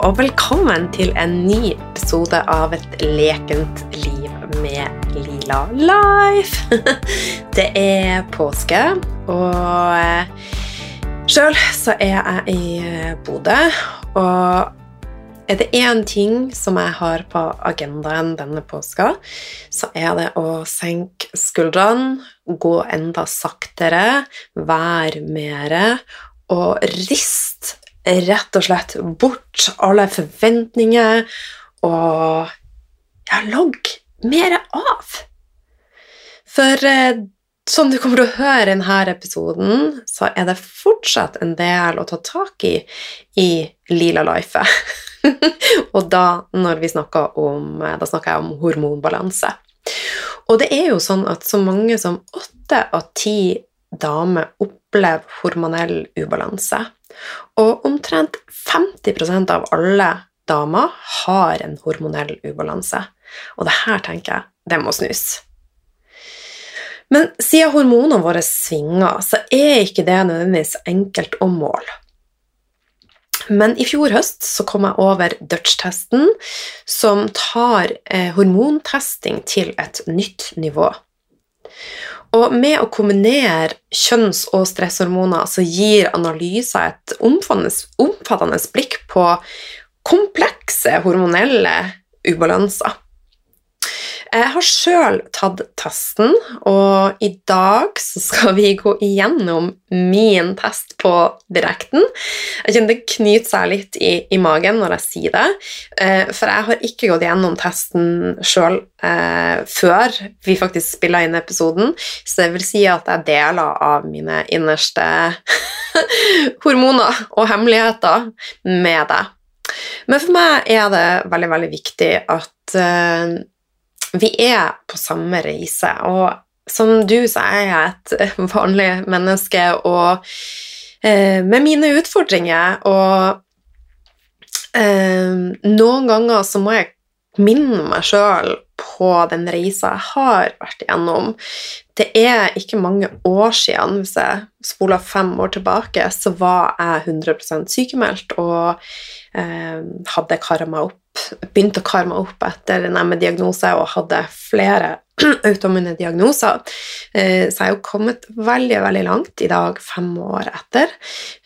Og velkommen til en ny episode av Et lekent liv med Lila Life. Det er påske, og sjøl så er jeg i Bodø. Og er det én ting som jeg har på agendaen denne påska, så er det å senke skuldrene, gå enda saktere, være mere og riste rett og slett bort alle forventninger og ja, logg mer av. For eh, som du kommer til å høre i denne episoden, så er det fortsatt en del å ta tak i i lila Life. og da, når vi snakker om, da snakker jeg om hormonbalanse. Og det er jo sånn at så mange som åtte av ti damer opplever hormonell ubalanse. Og omtrent 50% av alle damer har en hormonell ubalanse. Og det her tenker jeg, det må snus. Men siden hormonene våre svinger, så er ikke det nødvendigvis enkelt å måle. Men i fjor høst så kom jeg over Dutch-testen, som tar eh, hormontesting til et nytt nivå. Og med å kombinere kjønns- og stresshormoner så gir analyser et omfattende, blikk på komplekse hormonelle ubalanser. Jeg har sjøl tatt testen, og i dag skal vi gå igjennom min test på direkten. Jeg kjenner det knyter seg litt i, i, magen når jeg sier det, eh, for jeg har ikke gått igjennom testen sjøl eh, før vi faktisk spiller inn episoden, så det vil si at jeg deler av mine innerste hormoner og hemmeligheter med deg. Men for meg er det veldig, veldig viktig at eh, vi er på samme reise, og som du så er jeg et vanlig menneske og eh, med mine utfordringer, og eh, noen ganger så må jeg minne meg sjøl på den reisa jeg har vært igjennom. Det er ikke mange år siden, hvis jeg spoler fem år tilbake, så var jeg 100 sykemeldt og eh, hadde kara meg opp begynte å kare meg opp etter en ME-diagnose og hadde flere autoimmune diagnoser. Eh, så jeg er jo kommet veldig, veldig langt i dag, fem år etter.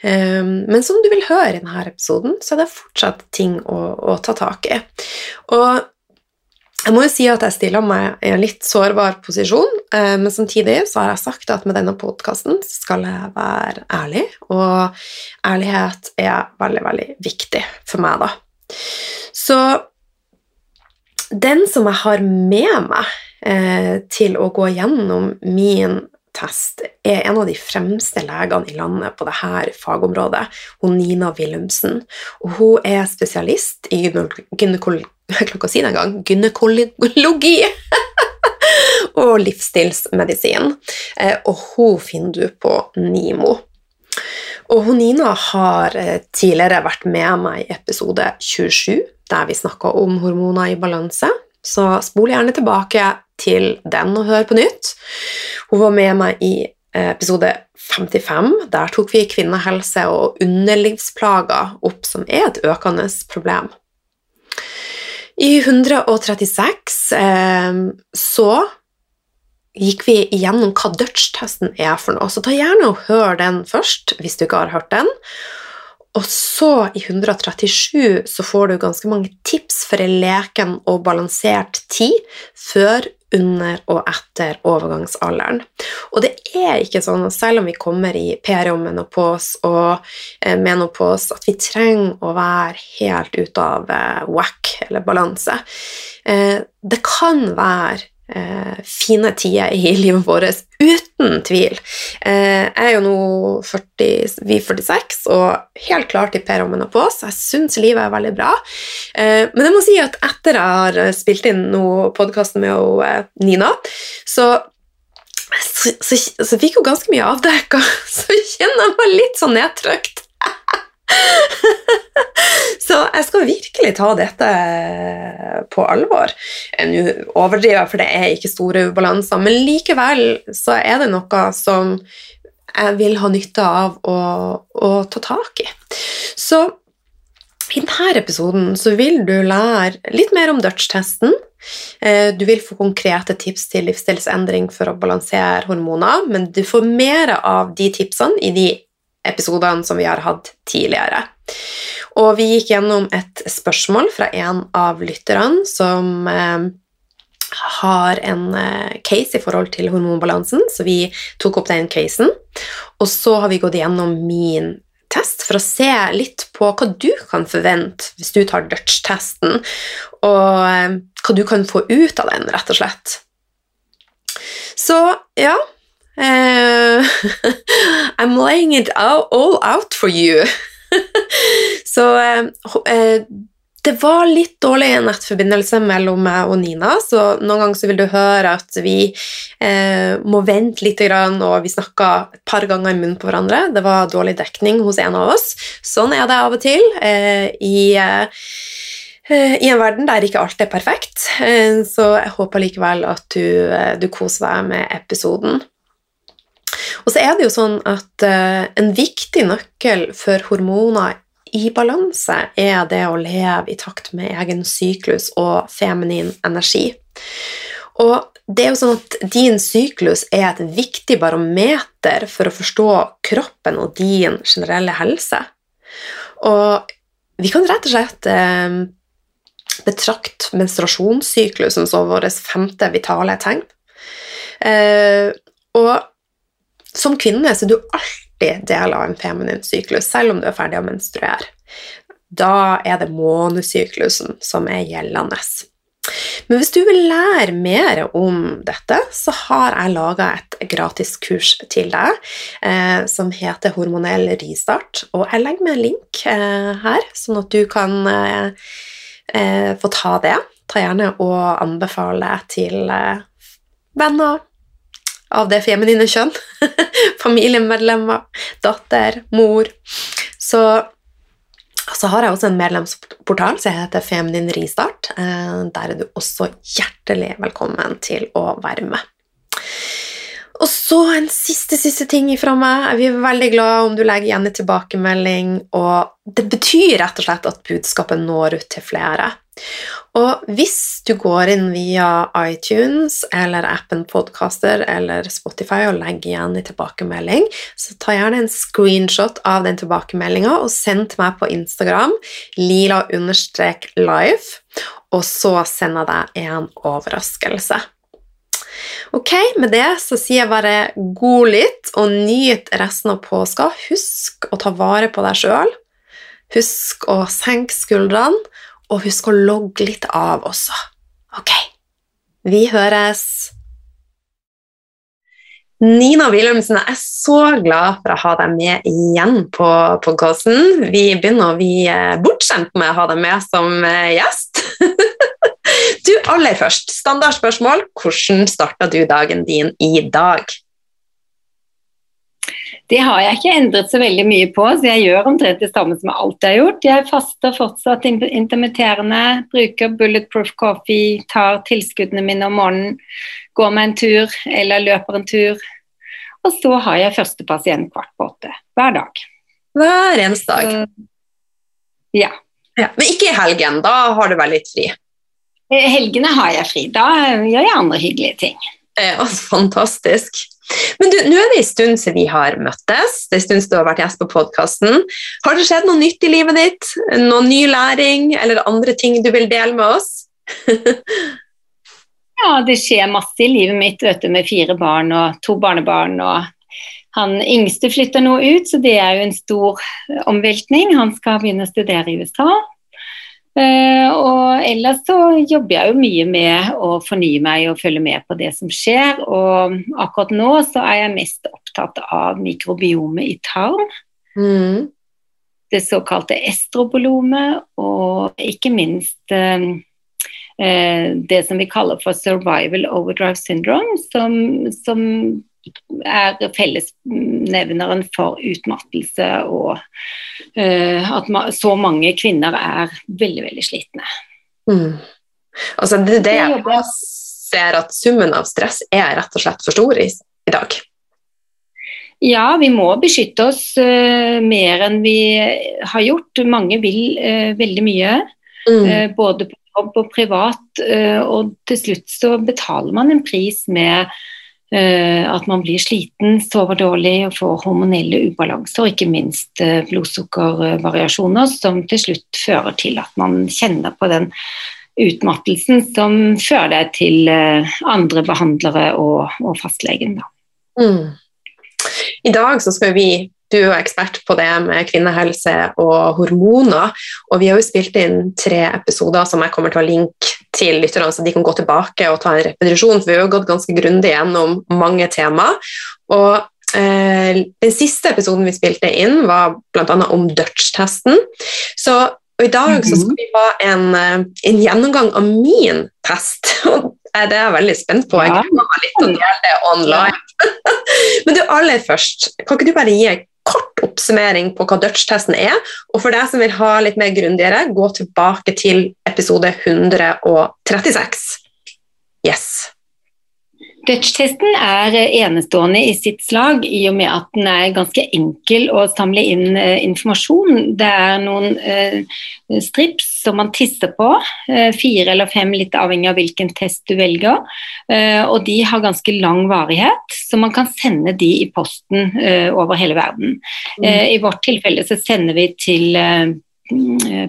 Eh, men som du vil høre i denne episoden, så er det fortsatt ting å, å ta tak i. Og jeg må jo si at jeg stiller meg i en litt sårbar posisjon, eh, men samtidig så har jeg sagt at med denne podkasten skal jeg være ærlig, og ærlighet er veldig, veldig viktig for meg, da. Så den som jeg har med meg eh, til å gå gjennom min test, er en av de fremste legene i landet på dette fagområdet, hun Nina Willumsen. Og hun er spesialist i gynekologi si gynekologi og livsstilsmedisin, eh, og hun finner du på NIMO. Og hun Nina har eh, tidligere vært med meg i episode 27, der vi snakka om hormoner i balanse. Så spol gjerne tilbake til den og hør på nytt. Hun var med meg i eh, episode 55. Der tok vi kvinnehelse og underlivsplager opp, som er et økende problem. I 136 eh, så gikk vi igjennom hva Dutch-testen er for noe, så ta gjerne og hør den først hvis du ikke har hørt den. Og så, i 137, så får du ganske mange tips for en leken og balansert tid før, under og etter overgangsalderen. Og det er ikke sånn at selv om vi kommer i periomenopause og eh, menopause, at vi trenger å være helt ute av eh, whack eller balanse. Eh, det kan være fine tider i livet vårt, uten tvil. Eh, jeg er jo nå 40, vi 46 og helt klart i perimenopause. Jeg syns livet er veldig bra. Eh, men jeg må si at etter jeg har spilt inn podkasten med eh, Nina, så så, så, så, fikk hun ganske mye avdekka, så kjenner jeg meg litt sånn nedtrykt. Så jeg skal virkelig ta dette på alvor. Nå overdriver jeg, for det er ikke store ubalanser, men likevel så er det noe som jeg vil ha nytte av å, å ta tak i. Så I denne episoden så vil du lære litt mer om Dutch-testen. Eh, du vil få konkrete tips til livsstilsendring for å balansere hormoner, men du får mer av de tipsene i de episodene som vi har hatt tidligere. Og vi gikk gjennom et spørsmål fra en av lytterne som eh, har en eh, case i forhold til hormonbalansen, så vi tok opp den casen. Og så har vi gått gjennom min test for å se litt på hva du kan forvente hvis du tar Dutch-testen, og eh, hva du kan få ut av den, rett og slett. Så ja uh, I'm laying it all out for you. så uh, det var litt dårlig nettforbindelse mellom meg og Nina, så noen ganger så vil du høre at vi eh, må vente litt, og vi snakka et par ganger i munnen på hverandre. Det var dårlig dekning hos en av oss. Sånn er det av og til eh, i, eh, i en verden der ikke alt er perfekt. Så jeg håper likevel at du, du koser deg med episoden. Og så er det jo sånn at uh, en viktig nøkkel for hormoner i balanse er det å leve i takt med egen syklus og feminin energi. Og det er jo sånn at Din syklus er et viktig barometer for å forstå kroppen og din generelle helse. Og vi kan rett og slett eh, betrakte menstruasjonssyklusen som vårt femte vitale tegn. Eh, og som kvinne så er du alltid del av en feminin syklus, selv om du er ferdig å menstruere. Da er det månesyklusen som er gjeldende. Men hvis du vil lære mer om dette, så har jeg laga et gratis kurs til deg eh, som heter Hormonell ristart. Og jeg legger med en link eh, her, sånn at du kan eh, eh få ta det. Ta gjerne og anbefale til eh, venner, av det feminine kjønn. Familiemedlemmer, datter, mor. Så, så, har jeg også en medlemsportal som heter Feminin Ristart. Eh, der er du også hjertelig velkommen til å være med. Og så en siste siste ting fra meg. Vi er veldig glad om du legger igjen en tilbakemelding. og Det betyr rett og slett at budskapet når ut til flere. Og hvis du går inn via iTunes eller appen Podcaster eller Spotify og legger igjen en tilbakemelding, så ta gjerne en screenshot av den tilbakemeldinga og send til meg på Instagram lila-life, og så sender jeg deg en overraskelse. Ok, med det så sier jeg bare god lytt og nyt resten av påska. Husk å ta vare på deg sjøl. Husk å senke skuldrene og husk å logge litt av også. Ok, vi høres! Nina Wilhelmsen, jeg er så glad for å ha deg med igjen på podkasten. Vi begynner å bli eh, bortskjemt med å ha deg med som eh, gjest. Du, aller først, standardspørsmål. Hvordan starta du dagen din i dag? Det har jeg ikke endret så veldig mye på, så jeg gjør omtrent det samme som jeg alltid har gjort. Jeg faster fortsatt intermitterende, bruker bulletproof coffee, tar tilskuddene mine om morgenen, går meg en tur eller løper en tur. Og så har jeg første pasient kvart på åtte hver dag. Hver eneste dag? Ja. ja. Men ikke i helgen, da har du vel litt fri? Eh, helgene har jeg fri. Da gjør jeg andre hyggelige ting. Ja, fantastisk. Men du, nå er det en stund siden vi har møttes. Det er en stund siden du har vært gjest på podkasten. Har det skjedd noe nytt i livet ditt? Noe ny læring eller andre ting du vil dele med oss? ja, det skjer masse i livet mitt vet du, med fire barn og to barnebarn. og han yngste flytter nå ut, så det er jo en stor omveltning. Han skal begynne å studere i USA. Uh, og ellers så jobber jeg jo mye med å fornye meg og følge med på det som skjer. Og akkurat nå så er jeg mest opptatt av mikrobiomet i tarm. Mm. Det såkalte estrobolomet, og ikke minst uh, uh, det som vi kaller for survival overdrive syndrome, som, som er fellesnevneren for utmattelse og uh, at så mange kvinner er veldig, veldig slitne. Mm. Altså det, det jeg ser at summen av stress er rett og slett for stor i, i dag. Ja, vi må beskytte oss uh, mer enn vi har gjort. Mange vil uh, veldig mye, mm. uh, både på jobb og privat. og til slutt så betaler man en pris med at man blir sliten, sover dårlig og får hormonelle ubalanser, og ikke minst blodsukkervariasjoner, som til slutt fører til at man kjenner på den utmattelsen som fører deg til andre behandlere og, og fastlegen. Da. Mm. I dag så skal vi du er ekspert på det med kvinnehelse og hormoner, og vi har jo spilt inn tre episoder som jeg kommer til å linke til lytterne, så de kan gå tilbake og ta en repetisjon, for vi har jo gått ganske grundig gjennom mange temaer. Og eh, Den siste episoden vi spilte inn, var bl.a. om Dutch-testen. Så og I dag så skal mhm. vi ha en, eh, en gjennomgang av min test. og Det er jeg veldig spent på. Jeg gleder meg litt til å dele det online. Men du, aller først, kan ikke du bare gi en kort oppsummering på hva Dutch-testen er? Og for deg som vil ha litt mer grundigere, gå tilbake til episode 136. Yes. Dutch-testen er enestående i sitt slag i og med at den er ganske enkel å samle inn uh, informasjon. Det er noen eh, strips som man tisser på, eh, fire eller fem litt avhengig av hvilken test du velger. og de har ganske lang varighet, så man kan sende de i posten over hele verden. Mm. I vårt tilfelle så sender vi til Eh,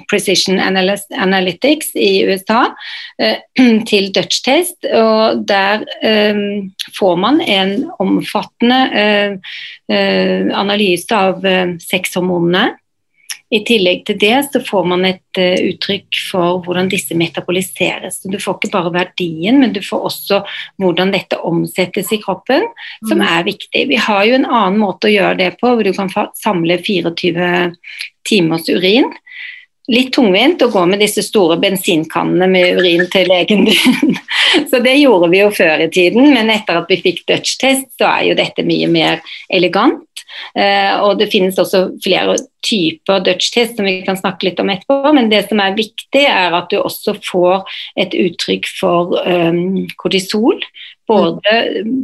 Precision Analytics i USA eh, til Dutch Test. og Der eh, får man en omfattende analyse av sexhormonene. I tillegg til det så får man et uttrykk for hvordan disse metaboliseres. Du får ikke bare verdien, men du får også hvordan dette omsettes i kroppen, som mm. er viktig. Vi har jo en annen måte å gjøre det på, hvor du kan samle 24 timers urin. Litt tungvint å gå med disse store bensinkannene med urin til legen din. Så det gjorde vi jo før i tiden, men etter at vi fikk Dutch-test, så er jo dette mye mer elegant. Uh, og det finnes også flere typer Dutch-test som vi kan snakke litt om etterpå. Men det som er viktig, er at du også får et uttrykk for um, kortisol. Både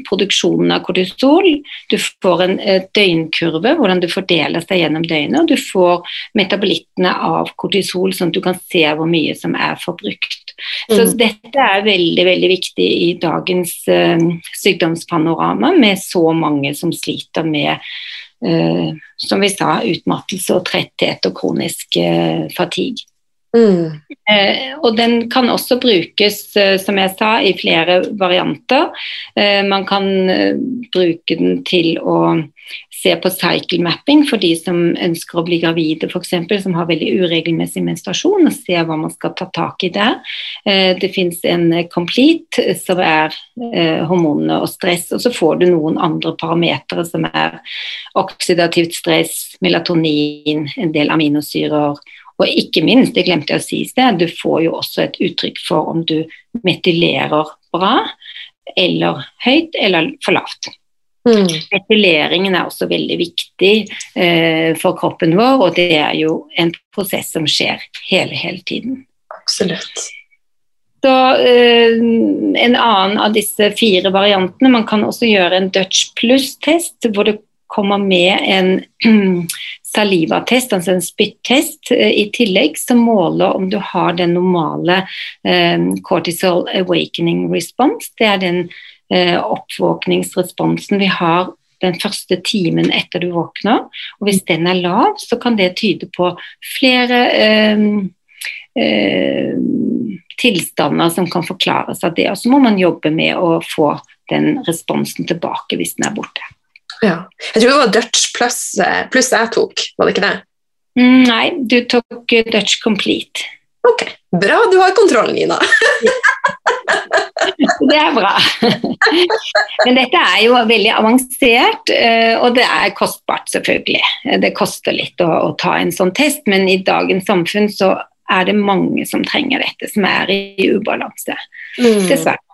produksjonen av kortisol, du får en døgnkurve, hvordan du fordeler seg gjennom døgnet, og du får metabolittene av kortisol, sånn at du kan se hvor mye som er forbrukt. Mm. Så dette er veldig veldig viktig i dagens uh, sykdomspanorama, med så mange som sliter med uh, som vi sa, utmattelse og tretthet og kronisk uh, fatigue. Mm. Eh, og den kan også brukes, eh, som jeg sa, i flere varianter. Eh, man kan bruke den til å se på cycle mapping for de som ønsker å bli gravide f.eks., som har veldig uregelmessig menstruasjon, og se hva man skal ta tak i der. Det fins en complete som er hormonene og stress, og så får du noen andre parametere som er oksidativt stress, melatonin, en del aminosyrer og ikke minst, det glemte jeg å si i sted, du får jo også et uttrykk for om du metylerer bra eller høyt eller for lavt. Mm. Metyleringen er også veldig viktig eh, for kroppen vår, og det er jo en prosess som skjer hele, hele tiden. Absolutt. Så eh, En annen av disse fire variantene, man kan også gjøre en Dutch pluss-test, hvor det kommer med en salivatest, altså en spyttest, eh, i tillegg som måler om du har den normale eh, cortisol awakening response. Det er den eh, oppvåkningsresponsen vi har den første timen etter du våkner. Og hvis den er lav, så kan det tyde på flere eh, eh, tilstander som kan forklares av det. Og så må man jobbe med å få den responsen tilbake hvis den er borte. Ja. Jeg tror det var Dutch pluss plus jeg tok, var det ikke det? Mm, nei, du tok Dutch complete. Ok, bra du har kontroll, Nina. det er bra. Men dette er jo veldig avansert, eh, og det er kostbart, selvfølgelig. Det koster litt å, å ta en sånn test, men i dagens samfunn så er det mange som trenger dette, som er i ubalanse. Mm. Dessverre.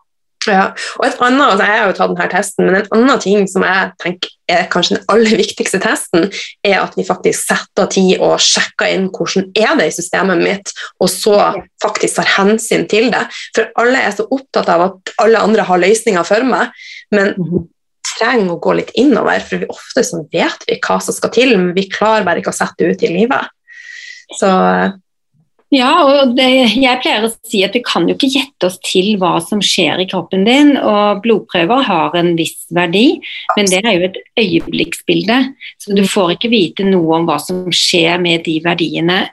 Ja, og et annet, altså Jeg har jo tatt denne testen, men en annen ting som jeg tenker er kanskje den aller viktigste testen, er at vi faktisk setter av tid og sjekker inn hvordan er det i systemet mitt, og så faktisk tar hensyn til det. For alle er så opptatt av at alle andre har løsninger for meg, men mhm. trenger å gå litt innover, for vi ofte så vet vi hva som skal til, men vi klarer bare ikke å sette det ut i livet. Så ja, og det, jeg pleier å si at vi kan jo ikke gjette oss til hva som skjer i kroppen din, og blodprøver har en viss verdi, men det er jo et øyeblikksbilde. Så du får ikke vite noe om hva som skjer med de verdiene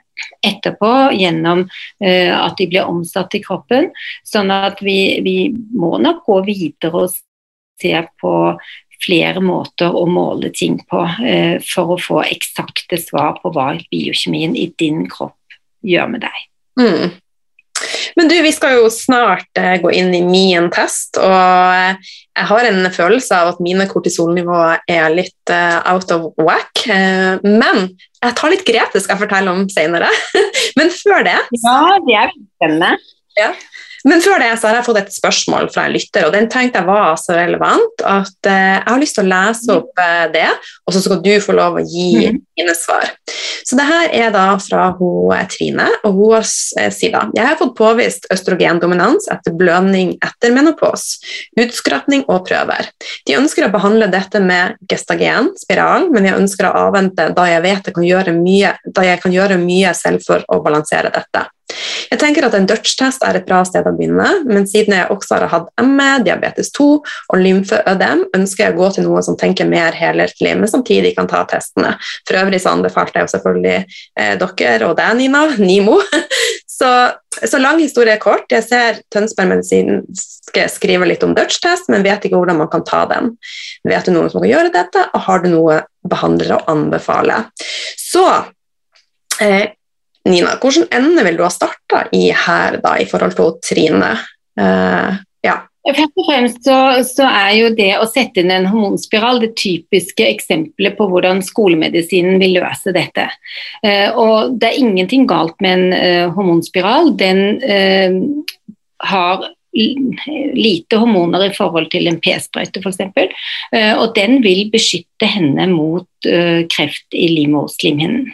etterpå gjennom uh, at de blir omsatt i kroppen. Sånn at vi, vi må nok gå videre og se på flere måter å måle ting på uh, for å få eksakte svar på hva biokjemien i din kropp gjør med deg. Mm. Men du, vi skal jo snart uh, gå inn i min test, og uh, jeg har en følelse av at mine kortisolnivåer er litt uh, out of whack. men jeg tar litt grep, det skal jeg fortelle om senere. men før det Ja, det er spennende. Ja. Men før det så har jeg fått et spørsmål fra en lytter, og den tenkte jeg var så relevant at uh, jeg har lyst til å lese opp uh, det, og så skal du få lov å gi mm. dine svar. Så det her er da fra hun, eh, Trine, og hun uh, sier da Jeg har fått påvist østrogendominans etter blødning etter menopos, utskrapning og prøver. De ønsker å behandle dette med gestagen, spiral, men jeg ønsker å avvente da jeg vet jeg kan gjøre mye, da jeg kan gjøre mye selv for å balansere dette. Jeg tenker at En Dutch-test er et bra sted å begynne, men siden jeg også har hatt ME, diabetes 2 og lymfeødem, ønsker jeg å gå til noen som tenker mer helhetlig, men samtidig kan ta testene. For øvrig så anbefalte jeg jo selvfølgelig eh, dere og deg, Nina, Nimo. Så, så, lang historie kort. Jeg ser Tønsberg Medisinske skrive litt om Dutch-test, men vet ikke hvordan man kan ta den. Vet du noen som kan gjøre dette, og har du noe behandlere å anbefale? Så eh, Nina, hvordan ende vil du ha starta i her da, i forhold til Trine? Uh, ja. Først og fremst så, så, er jo det å sette inn en hormonspiral det typiske eksempelet på hvordan skolemedisinen vil løse dette. Uh, og det er ingenting galt med en uh, hormonspiral. Den har lite hormoner i forhold til en p-sprøyte f.eks. Og den vil beskytte henne mot kreft i livmorslimhinnen.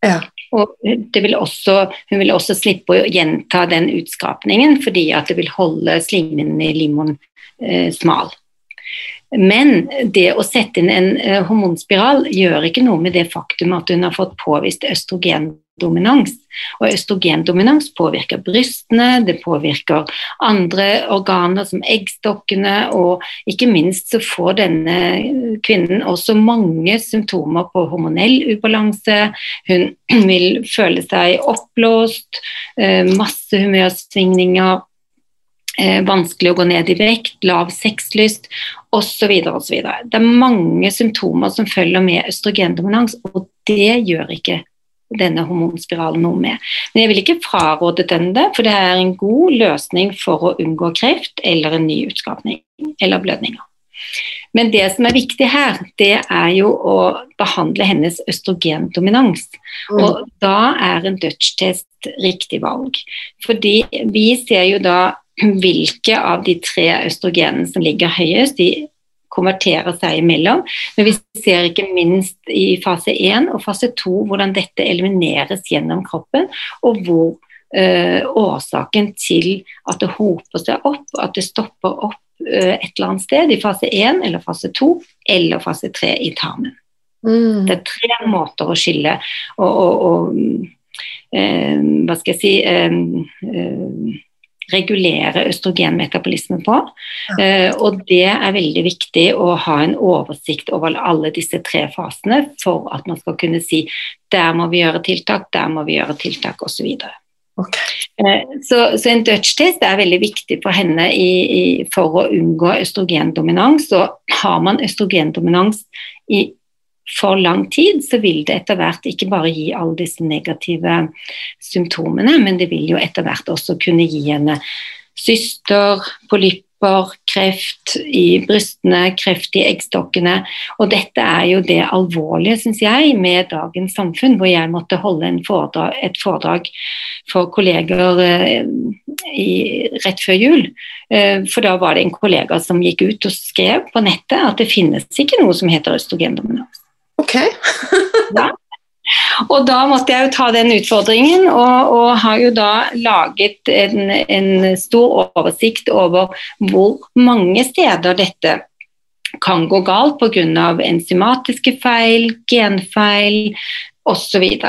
Ja. Og vil også, hun vil også slippe å gjenta den utskapningen, fordi at det vil holde slimhinnen i limoen eh, smal. Men det å sette inn en eh, hormonspiral gjør ikke noe med det faktum at hun har fått påvist østrogen dominans. Og østrogendominans påvirker brystene, det påvirker andre organer som eggstokkene, og ikke minst så får denne kvinnen også mange symptomer på hormonell ubalanse. Hun vil føle seg oppblåst, eh, masse humørsvingninger. Eh, vanskelig å gå ned i vekt, lav sexlyst osv. osv. Det er mange symptomer som følger med østrogendominans, og det gjør ikke denne hormonspiralen noe med. Men jeg vil ikke fraråde den det, for det er en god løsning for å unngå kreft eller en ny utskapning eller blødninger. Men det som er viktig her, det er jo å behandle hennes østrogendominans. Mm. Og da er en Dutch-test riktig valg. Fordi vi ser jo da hvilke av de tre østrogenene som ligger høyest. De konverterer seg imellom. Men vi ser ikke minst i fase 1 og fase 2 hvordan dette elimineres gjennom kroppen, og hvor øh, årsaken til at det hoper seg opp, at det stopper opp øh, et eller annet sted i fase 1 eller fase 2 eller fase 3 i tarmen. Mm. Det er tre måter å skille og, og, og øh, hva skal jeg si regulere østrogenmetabolisme på. Uh, og det er veldig viktig å ha en oversikt over alle disse tre fasene for at man skal kunne si der må vi gjøre tiltak, der må vi gjøre tiltak osv. Okay. Uh, så, så, en Dutch-test er veldig viktig for henne i, i, for å unngå østrogendominans. Så har man østrogendominans i for lang tid, så vil det etter hvert ikke bare gi alle disse negative symptomene, men det vil jo etter hvert også kunne gi henne syster, polypper, kreft i brystene, kreft i eggstokkene. Og dette er jo det alvorlige, syns jeg, med dagens samfunn, hvor jeg måtte holde foredrag, et foredrag for kolleger eh, i, rett før jul. Eh, for da var det en kollega som gikk ut og skrev på nettet at det finnes ikke noe som heter østrogendominans. Ok. ja. Og da måtte jeg jo ta den utfordringen, og, og har jo da laget en, en, stor oversikt over hvor mange steder dette kan gå galt pga. enzymatiske feil, genfeil osv. Så,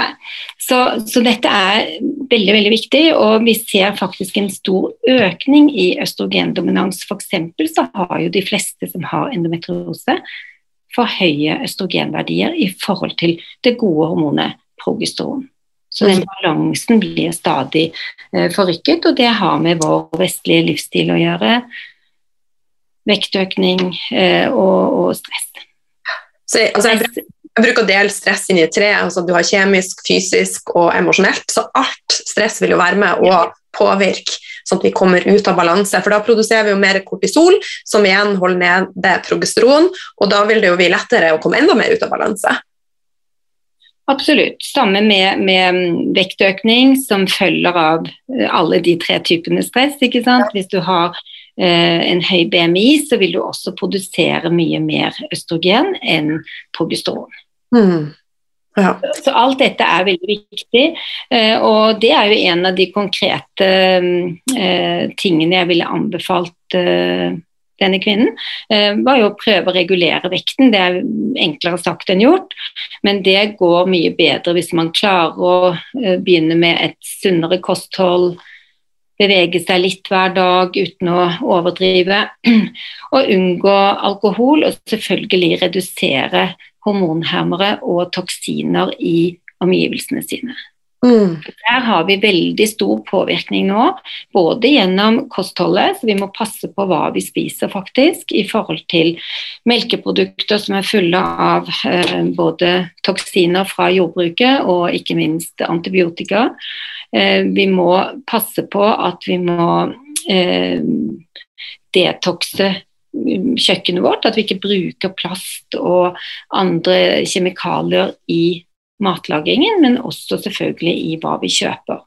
så Så dette er veldig veldig viktig, og vi ser faktisk en stor økning i østrogendominans. F.eks. så har jo de fleste som har endometriose, for høye østrogenverdier i forhold til det gode hormonet progesteron. Så den balansen blir stadig eh, forrykket, og det har med vår vestlige livsstil å gjøre. Vektøkning eh, og, og, stress. Så, altså, jeg, bruker å dele stress inn i tre. Altså, du har kjemisk, fysisk og emosjonelt. Så alt stress vil jo være med å påvirke sånn at vi kommer ut av balanse. For da produserer vi jo mer kortisol, som igjen holder nede progesteron, og da vil det jo bli lettere å komme enda mer ut av balanse. Absolutt. Samme med, med, vektøkning, som følger av eh, alle de tre typene stress. ikke sant? Hvis du har eh, en høy BMI, så vil du også produsere mye mer østrogen enn progesteron. Mm. Så alt dette er veldig viktig, eh, og det er jo en av de konkrete eh, tingene jeg ville anbefalt eh, denne kvinnen, eh, var jo å prøve å regulere vekten. Det er enklere sagt enn gjort, men det går mye bedre hvis man klarer å eh, begynne med et sunnere kosthold, bevege seg litt hver dag uten å overdrive, og unngå alkohol, og selvfølgelig redusere hormonhermere og toksiner i omgivelsene sine. Mm. Der har vi veldig stor påvirkning nå, både gjennom kostholdet, så vi må passe på hva vi spiser faktisk, i forhold til melkeprodukter som er fulle av eh, både toksiner fra jordbruket og ikke minst antibiotika. Eh, vi må passe på at vi må eh, detoxe kjøkkenet vårt, at vi ikke bruker plast og andre kjemikalier i matlagingen, men også selvfølgelig i hva vi kjøper.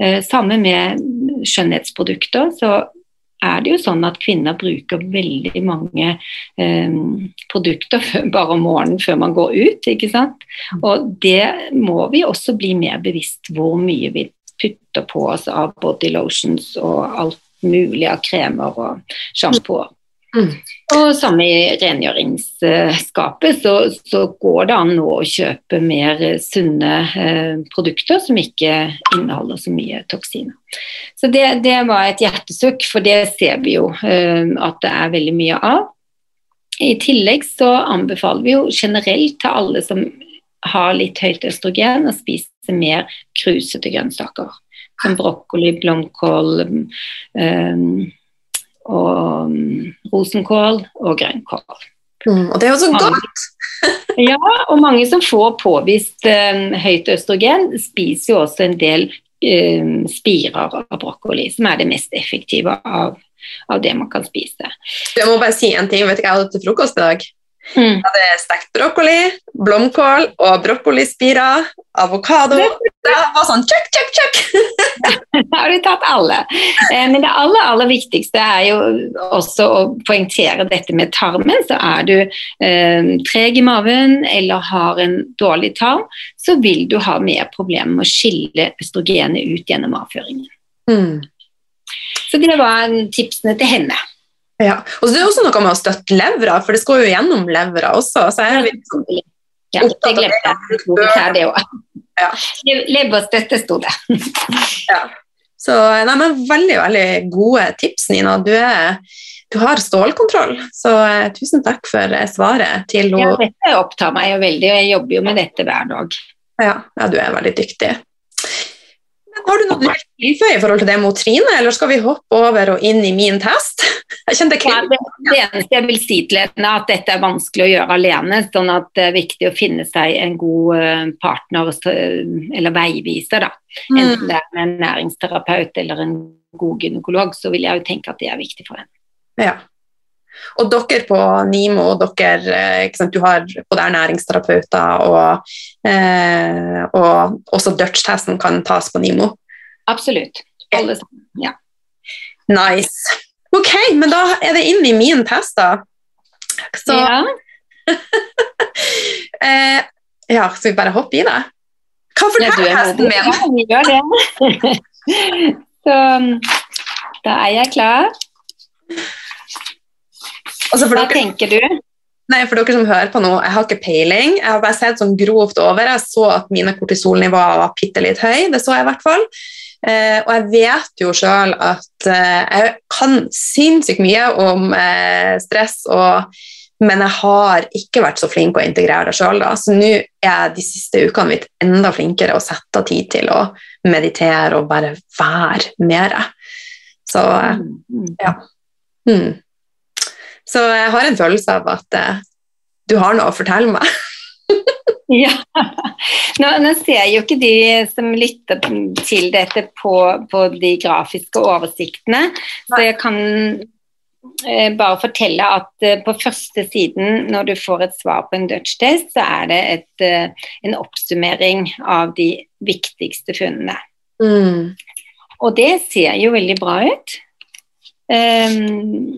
Eh, samme med skjønnhetsprodukter. så er det jo sånn at kvinner bruker veldig mange eh, produkter bare om morgenen før man går ut. ikke sant? Og det må vi også bli mer bevisst hvor mye vi putter på oss av body lotions og alt mulig av kremer og sjampoer. Mm. Og samme i rengjøringsskapet, så, så, går det an nå å kjøpe mer sunne eh, produkter som ikke inneholder så mye toksiner. Så det, det, var et hjertesukk, for det ser vi jo eh, at det er veldig mye av. I tillegg så anbefaler vi jo generelt til alle som har litt høyt østrogen, å spise mer krusete grønnsaker. Som brokkoli, blomkål, um, og um, rosenkål og grønnkål. Mm, og det er jo så godt! ja, og mange som får påvist um, høyt østrogen, spiser jo også en del um, spirer av brokkoli, som er det mest effektive av, av det man kan spise. Jeg må bare si en ting. Vet du hva jeg hadde til frokost i dag? Mm. Jeg hadde stekt brokkoli, blomkål og brokkolispirer, avokado. Det var sånn tjukk, tjukk, tjukk! Da har du tatt alle. Eh, men det aller, aller viktigste er jo også å poengtere dette med tarmen. Så er du eh, treg i maven eller har en dårlig tarm, så vil du ha mer problemer med å skille østrogenet ut gjennom avføringen. Mm. Så det var tipsene til henne. Ja, og så Det er også noe med å støtte levra, for det skal jo gjennom levra også. så jeg er liksom ja, det glemte jeg. Det òg. Ja. Leverstøtte sto det. ja. Så nei, men Veldig veldig gode tips, Nina. Du, er, du har stålkontroll, så uh, tusen takk for svaret til henne. Ja, dette opptar meg jo veldig, og jeg jobber jo med dette hver dag. Ja, ja du er veldig dyktig. Har du noe du vil tilføye i forhold til det mot Trine, eller skal vi hoppe over og inn i min test? Jeg kjente ja, det, det, eneste jeg vil si til henne, er at dette er vanskelig å gjøre alene. sånn at det er viktig å finne seg en god eh, partner eller veiviser. da. Mm. Enten det er med en næringsterapeut eller en god gynekolog, så vil jeg jo tenke at det er viktig for henne. Ja. Og dere på NIMO, dere, eh, sant, du har både ernæringsterapeuter og, eh, og også Dutch-testen kan tas på NIMO? Absolutt. Alle sammen. Ja. Nice. Ok, men da er det inn i min test, da. Så ja. eh, ja, skal vi bare hoppe i det? Hva forteller testen min? Ja, vi gjør det. Så da er jeg klar. Altså Hva dere, tenker du? Nei, for dere som hører på nå, jeg har ikke peiling. Jeg har bare sett sånn grovt over. Jeg så at mine kortisolnivåer var bitte litt høye, det så jeg i hvert fall. Eh, og jeg vet jo sjøl at eh, jeg kan sinnssykt mye om eh, stress, og, men jeg har ikke vært så flink å integrere det sjøl. Så nå er de siste ukene blitt enda flinkere å sette tid til å meditere og bare være mer. Så eh, mm. ja. Mm. Så jeg har en følelse av at eh, du har noe å fortelle meg. Ja. Nå, nå ser jo ikke de som lytter til dette på, på de grafiske oversiktene, så jeg kan eh, bare fortelle at eh, på første siden når du får et svar på en dødstest, så er det et, eh, en oppsummering av de viktigste funnene. Mm. Og det ser jo veldig bra ut. Ehm,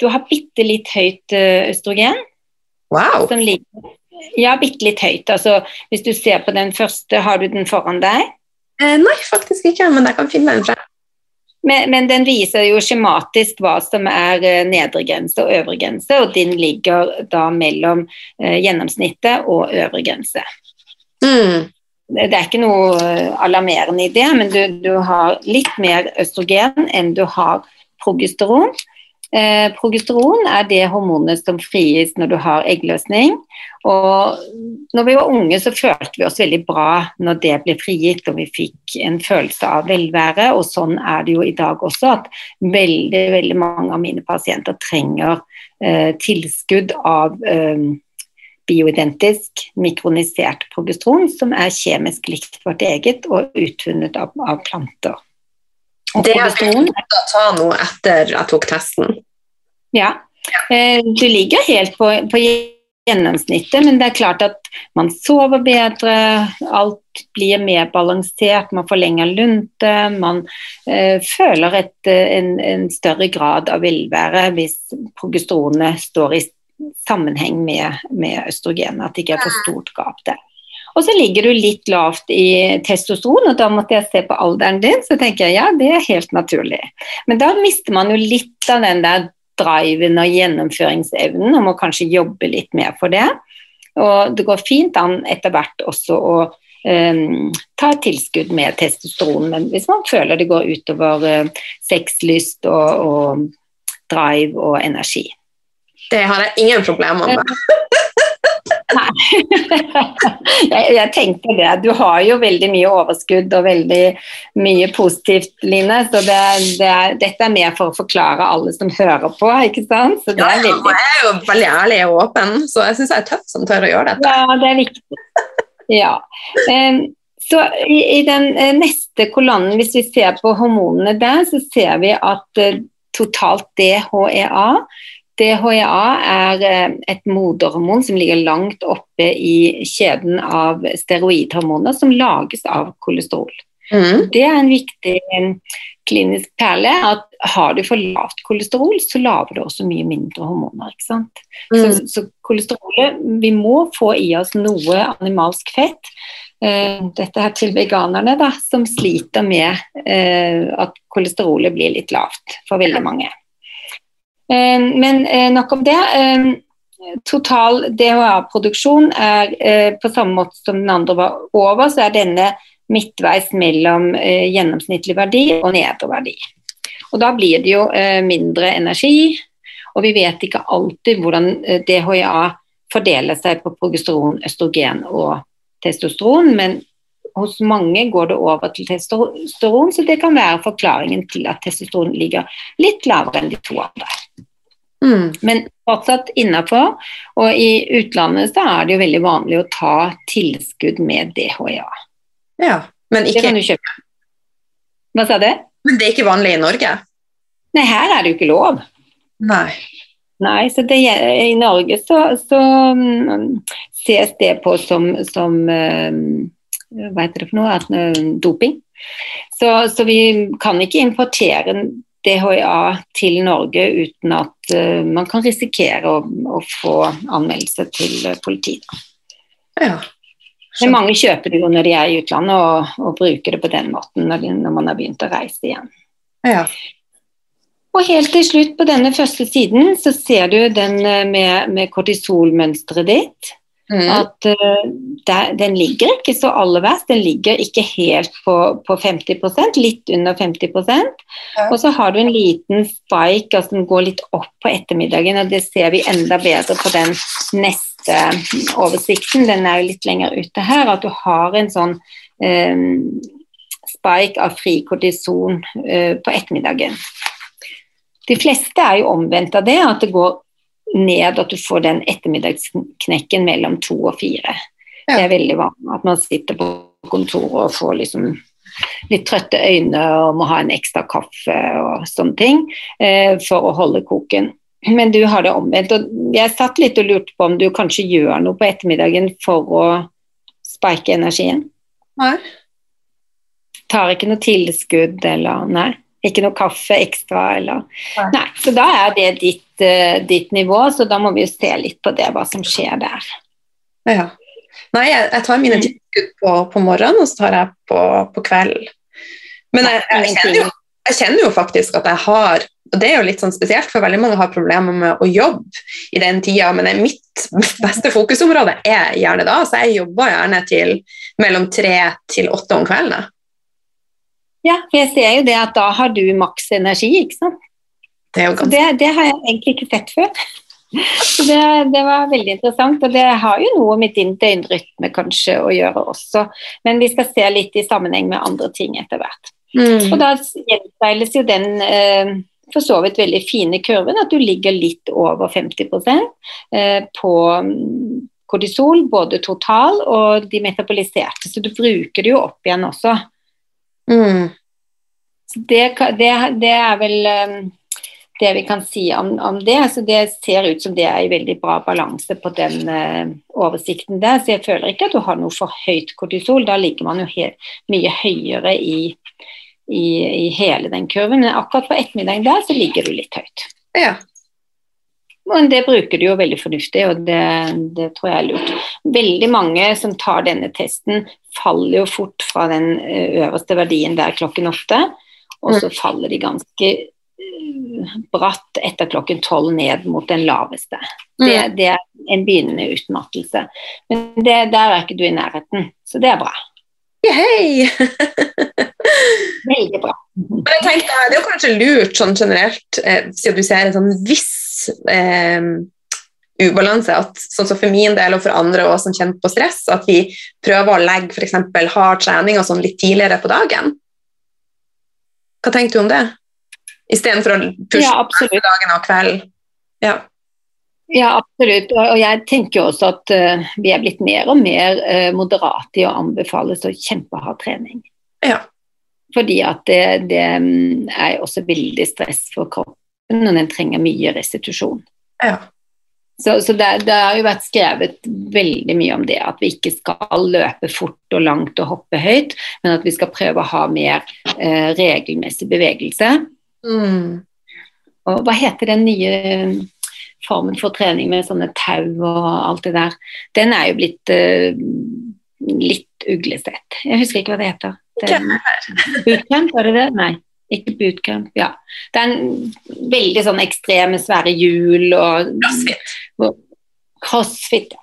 du har bitte litt høyt eh, østrogen. Wow. Som ligger, ja, bitte litt høyt. Altså, hvis du ser på den første, har du den foran deg? Eh, nei, faktisk ikke, men jeg kan finne den fra. Men, men den viser jo skjematisk hva som er eh, nedre grense og øvre grense, og din ligger da mellom eh, gjennomsnittet og øvre grense. Mm. Det er ikke noe eh, alarmerende i det, men du, du har litt mer østrogen enn du har progesteron. Eh, progesteron er det hormonet som frigis når du har eggløsning. Og når vi var unge, så følte vi oss veldig bra når det ble frigitt, og vi fikk en følelse av velvære. Og sånn er det jo i dag også, at veldig, veldig mange av mine pasienter trenger eh, tilskudd av eh, bioidentisk mikronisert progesteron, som er kjemisk likt vårt eget og utvunnet av, av planter. Det begynt å ta nå etter jeg tok testen. Ja. Eh, Du ligger helt på, på gjennomsnittet, men det er klart at man sover bedre, alt blir mer balansert, man forlenger lunte, man eh, føler et, eh, en, en større grad av velvære hvis progesteronet står i sammenheng med, med østrogen, at det ikke er for stort gap der. Og så ligger du litt lavt i testosteron, og da måtte jeg se på alderen din, så tenker jeg ja, det er helt naturlig. Men da mister man jo litt av den der driven og gjennomføringsevnen, og må kanskje jobbe litt mer for det. Og det går fint an etter hvert også å um, ta tilskudd med testosteron, men hvis man føler det går utover uh, sexlyst og, og drive og energi. Det har jeg ingen problemer med. jeg, jeg tenker det. Du har jo veldig mye overskudd og veldig mye positivt, Line. Så det, det er, dette er mer for å forklare alle som hører på, ikke sant? Så det Ja, er veldig jeg er jo veldig ærlig og åpen, så jeg syns jeg er tøff som tør å gjøre dette. Ja, det er viktig. Ja. Um, så i, i den eh, neste kolonnen, hvis vi ser på hormonene der, så ser vi at uh, totalt DHEA DHEA er eh, et moderhormon som ligger langt oppe i kjeden av steroidhormoner som lages av kolesterol. Mm. Det er en viktig eh, klinisk perle at har du for lavt kolesterol, så lager du også mye mindre hormoner. ikke sant? Så, Mm. så kolesterolet Vi må få i oss noe animalsk fett. Eh, dette er til veganerne da, som sliter med at kolesterolet blir litt lavt for veldig mange. Eh, men eh, nok om det. Eh, total DHA-produksjon er eh, på samme måte som den andre var over, så er denne midtveis mellom eh, gjennomsnittlig verdi og nedre verdi. Og da blir det jo mindre energi, og vi vet ikke alltid hvordan DHA fordeler seg på progesteron, østrogen og testosteron, men hos mange går det over til testosteron, så det kan være forklaringen til at testosteron ligger litt lavere enn de to andre. Mm. Men fortsatt innafor, og i utlandet så er det jo veldig vanlig å ta tilskudd med DHA. Ja, men, Det ikke, kan du kjøpe. Hva sa du? men det er ikke vanlig i Norge? Nei, her er det jo ikke lov. Nei. Nei, så det, I Norge så, så um, ses det på som, som um, Hva heter det for noe? At, eh, doping. Så, så vi kan ikke importere DHA til Norge uten at eh, man kan risikere å, å få anmeldelse til eh, politiet. Ja. Men mange kjøper det jo når de er i utlandet og, og bruker det på den måten når, de, når man har begynt å reise igjen. ja. Og helt til slutt, på denne første siden, så ser du den eh, med, med kortisolmønsteret ditt. Mm. At uh, der, den ligger ikke så aller verst. Den ligger ikke helt på, på 50% litt under 50 ja. Og så har du en liten spike altså den går litt opp på ettermiddagen, og det ser vi enda bedre på den neste oversikten. Den er jo litt lenger ute her. At du har en sånn um, spike av fri kortison uh, på ettermiddagen. De fleste er jo omvendt av det, at det går ned, at du får den ettermiddagsknekken mellom to og fire. Ja. Det er veldig vanlig at man sitter på kontoret og får liksom litt trøtte øyne og må ha en ekstra kaffe og sånne ting eh, for å holde koken. Men du har det omvendt. og Jeg satt litt og lurte på om du kanskje gjør noe på ettermiddagen for å spike energien? Nei. Tar ikke noe tilskudd eller Nei? Ikke noe kaffe ekstra eller Nei. Nei så da er det ditt, uh, ditt, nivå, så da må vi jo se litt på det, hva som skjer der. Ja. Nei, jeg, jeg tar mine mm. tilskudd på, på, morgenen, og så tar jeg på, på kvelden. Men jeg, jeg, kjenner jo, jeg, kjenner jo, faktisk at jeg har og Det er jo litt sånn spesielt, for veldig mange har problemer med å jobbe i den tida, men mitt beste fokusområde er gjerne da, så jeg jobber gjerne til mellom tre til åtte om kvelden. Ja, for jeg ser jo det at da har du maks energi, ikke sant. Det, det, det, har jeg egentlig ikke sett før. Så det, det, var veldig interessant, og det har jo noe med din døgnrytme kanskje å gjøre også. Men vi skal se litt i sammenheng med andre ting etter hvert. Mm. Og da gjenspeiles jo den eh, for så vidt veldig fine kurven, at du ligger litt over 50 eh, på mm, kortisol, både total og de metaboliserte. Så du bruker det jo opp igjen også. Mm. Det, det, det, er vel um, det vi kan si om, om det. Så det ser ut som det er i veldig bra balanse på den uh, oversikten der. Så jeg føler ikke at du har noe for høyt kortisol. Da ligger man jo helt, mye høyere i, i, i, hele den kurven. Men akkurat på ettermiddagen der så ligger du litt høyt. Ja. Men det bruker du jo veldig fornuftig, og det, det, tror jeg er lurt. Veldig mange som tar denne testen, faller jo fort fra den eh, øverste verdien der klokken åtte, og så mm. faller de ganske bratt etter klokken tolv ned mot den laveste. Det, mm. det, er en begynnende utmattelse. Men det, der er ikke du i nærheten, så det er bra. Hei! Veldig bra. Men jeg tenkte, Det er jo kanskje lurt sånn generelt, eh, siden du ser en sånn viss eh, ubalanse, at sånn som for min del og for andre også, som kjenner på stress, at vi prøver å legge f.eks. hard trening og sånn litt tidligere på dagen. Hva tenker du om det? Istedenfor å pushe ja, dagen og kvelden. Ja. Ja, absolutt. Og jeg tenker også at uh, vi er blitt mer og mer uh, moderate i å anbefale så kjempehard trening. Ja. Fordi at det, det, mm, er også veldig stress for kroppen, og den trenger mye restitusjon. Ja. Så, så det, det, har jo vært skrevet veldig mye om det, at vi ikke skal løpe fort og langt og hoppe høyt, men at vi skal prøve å ha mer uh, regelmessig bevegelse. Mm. Og hva heter den nye formen for trening med sånne tau og alt det der, den er jo blitt uh, litt uglesett. Jeg husker ikke hva det heter. Den, bootcamp, var det det? Nei, ikke bootcamp. Ja. Det er en veldig sånn ekstreme, svære hjul og Crossfit. Og, crossfit,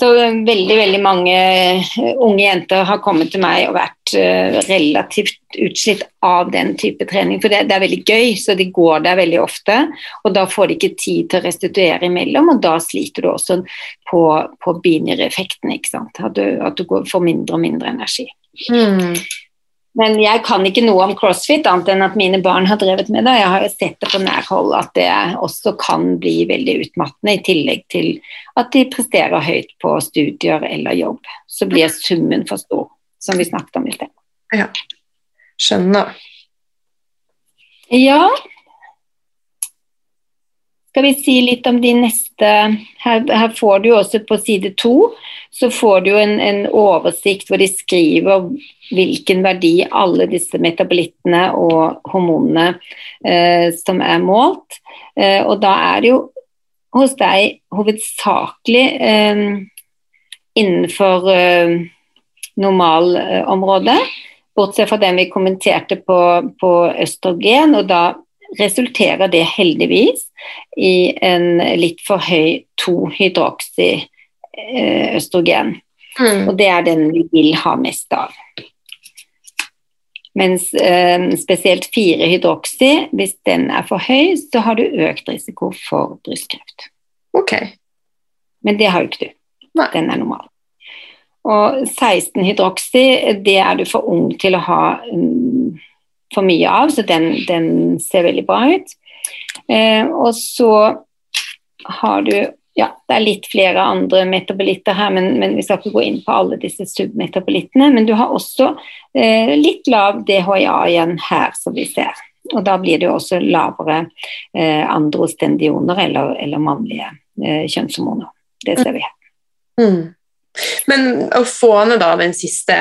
så eh, veldig veldig mange eh, unge jenter har kommet til meg og vært uh, relativt utslitt av den type trening. For det, det, er veldig gøy, så de går der veldig ofte. Og da får de ikke tid til å restituere imellom, og da sliter du også på, på binyreffekten. At du, at du får mindre og mindre energi. Mm. Men jeg kan ikke noe om crossfit, annet enn at mine barn har drevet med det. Jeg har jo sett det på nær hold at det også kan bli veldig utmattende, i tillegg til at de presterer høyt på studier eller jobb. Så blir summen for stor, som vi snakket om i sted. Ja, skjønner. Ja, skal vi si litt om de neste Her, her får du også på side to så får du en, en, oversikt hvor de skriver hvilken verdi alle disse metabolittene og hormonene eh, som er målt. Eh, og da er det jo hos deg hovedsakelig eh, innenfor eh, normalområdet, bortsett fra den vi kommenterte på, på østrogen. og da resulterer det heldigvis i en litt for høy 2-hydroksy-østrogen. Mm. Og det er den vi vil ha mest av. Mens eh, spesielt 4-hydroksy, hvis den er for høy, så har du økt risiko for brystkreft. Ok. Men det har jo ikke du. Nei. Den er normal. Og 16-hydroksy, det er du for ung til å ha um, for mye av, så den, den ser veldig bra ut. Eh, og så har du ja, det er litt flere andre metabolitter her, men, men, vi skal ikke gå inn på alle disse submetabolittene. Men du har også eh, litt lav DHA igjen her, som vi ser. Og da blir det jo også lavere eh, androstendioner eller, eller mannlige eh, kjønnshormoner. Det ser vi her. Mm. Men å få ned da den siste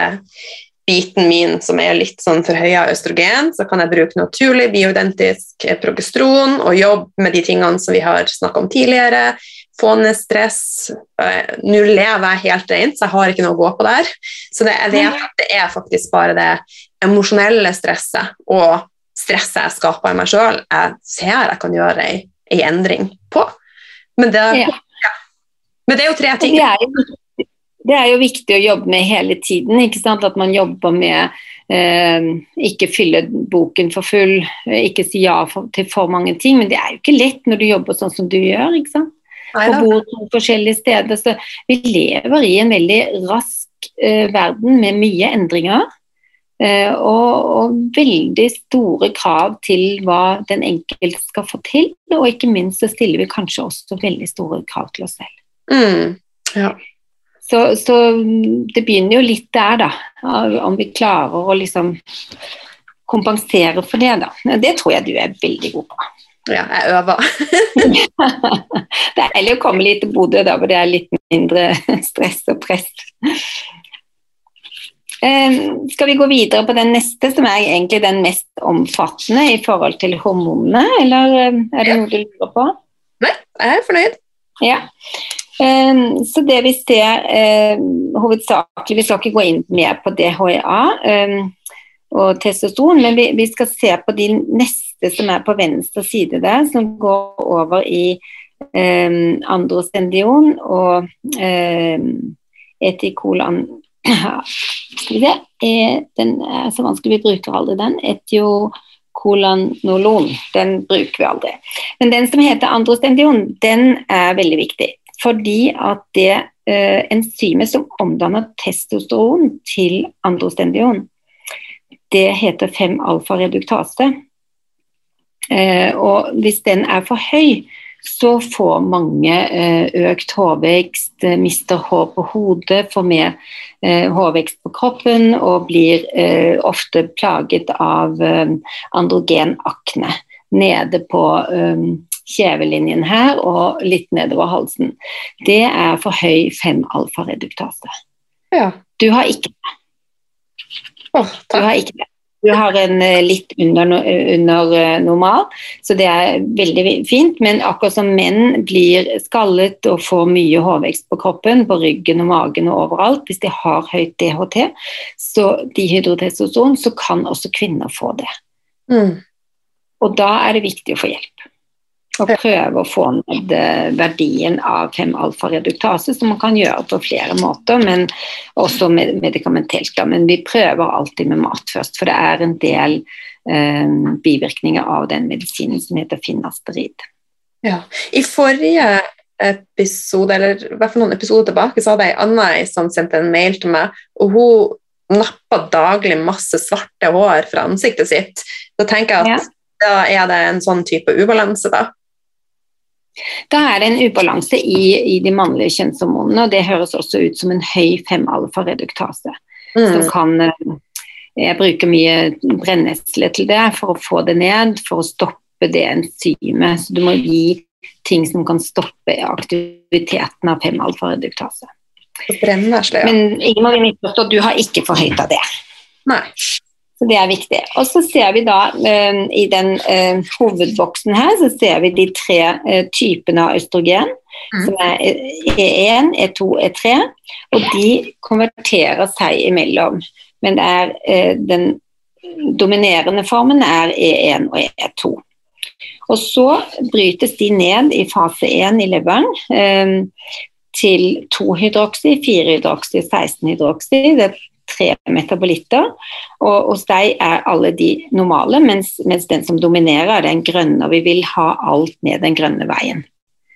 biten min som er litt sånn forhøya østrogen, så kan jeg bruke naturlig bioidentisk progesteron og jobbe med de tingene som vi har snakka om tidligere få ned stress. Eh, nå lever jeg helt rent, så jeg har ikke noe å gå på der. Så det, jeg vet at det er faktisk bare det emosjonelle stresset og stresset jeg skaper i meg sjøl, jeg ser jeg kan gjøre ei, ei endring på. Men det, ja. Ja. Men det, er jo tre ting. Det er jo, det er jo viktig å jobbe med hele tiden. ikke sant? At man jobber med eh, ikke fylle boken for full, ikke si ja for, til for mange ting. Men det er jo ikke lett når du jobber sånn som du gjør. ikke sant? og bor på forskjellige steder. Så vi lever i en veldig rask eh, verden med mye endringer. Eh, og, og, veldig store krav til hva den enkelte skal få til. Og ikke minst så stiller vi kanskje også veldig store krav til oss selv. Mm. Ja. Så, så, det begynner jo litt der, da. Om vi klarer å liksom kompensere for det, da. Det tror jeg du er veldig god på. Ja, jeg øver. det er deilig å komme litt til Bodø da, hvor det er litt mindre stress og press. Um, skal vi gå videre på den neste, som er egentlig den mest omfattende i forhold til hormonene, eller um, er det noe du lurer på? Nei, jeg er fornøyd. Ja. Så det vi ser hovedsakelig Vi skal ikke gå inn mer på DHA og testosteron, men vi, skal se på de neste som er på venstre side der, som går over i androstendion og etikolan er, den er så vanskelig, vi bruker aldri den. Etiokolanolon, den bruker vi aldri. Men den som heter androstendion, den er veldig viktig. Fordi at det eh, enzymet som omdanner testosteron til androstendion, det heter 5-alfa-reduktase. Eh, og hvis den er for høy, så får mange eh, økt hårvekst, eh, mister hår på hodet, får mer hårvekst på kroppen og blir ofte plaget av androgen akne nede på kjevelinjen her og litt nedover halsen. Det er for høy 5-alfa-reduktase. Ja. Du har ikke det. Oh, du har ikke det. Du har en eh, litt under, under, eh, normal, så det er veldig fint. Men akkurat som menn blir skallet og får mye hårvekst på kroppen, på ryggen og magen og overalt, hvis de har høyt DHT, så dihydrotestosteron, så kan også kvinner få det. Mm. Og da er det viktig å få hjelp og prøve å få ned eh, verdien av 5-alfa-reduktase, som man kan gjøre på flere måter, men også medikamentelt. Da. Men vi prøver alltid med mat først, for det er en del eh, bivirkninger av den medisinen som heter finasterid. Ja. I forrige episode, eller i hvert fall noen episoder tilbake, så hadde jeg Anna som sendte en mail til meg, og hun nappa daglig masse svarte hår fra ansiktet sitt. Da tenker jeg at ja. da er det en sånn type ubalanse, da. Da er det en ubalanse i, i, de mannlige kjønnshormonene, og det høres også ut som en høy 5-alfa-reduktase. Mm. Som kan eh, Jeg bruker mye brennesle til det for å få det ned, for å stoppe det enzymet. Så du må gi ting som kan stoppe aktiviteten av 5-alfa-reduktase. Brennesle, ja. Men misforstå, du har ikke for høyt av det. Nei. Så det er viktig. Og så ser vi da eh, i den eh, hovedboksen her, så ser vi de tre eh, typene av østrogen. Mm. Som er E1, E2, E3. Og de konverterer seg imellom. Men det er den dominerende formen er E1 og E2. Og så brytes de ned i fase 1 i leveren eh, til 2-hydroksy, 4-hydroksy, 16-hydroksy. Det er tre metabolitter. Og hos deg er alle de normale, mens, mens, den som dominerer, er den grønne. Og vi vil ha alt ned den grønne veien.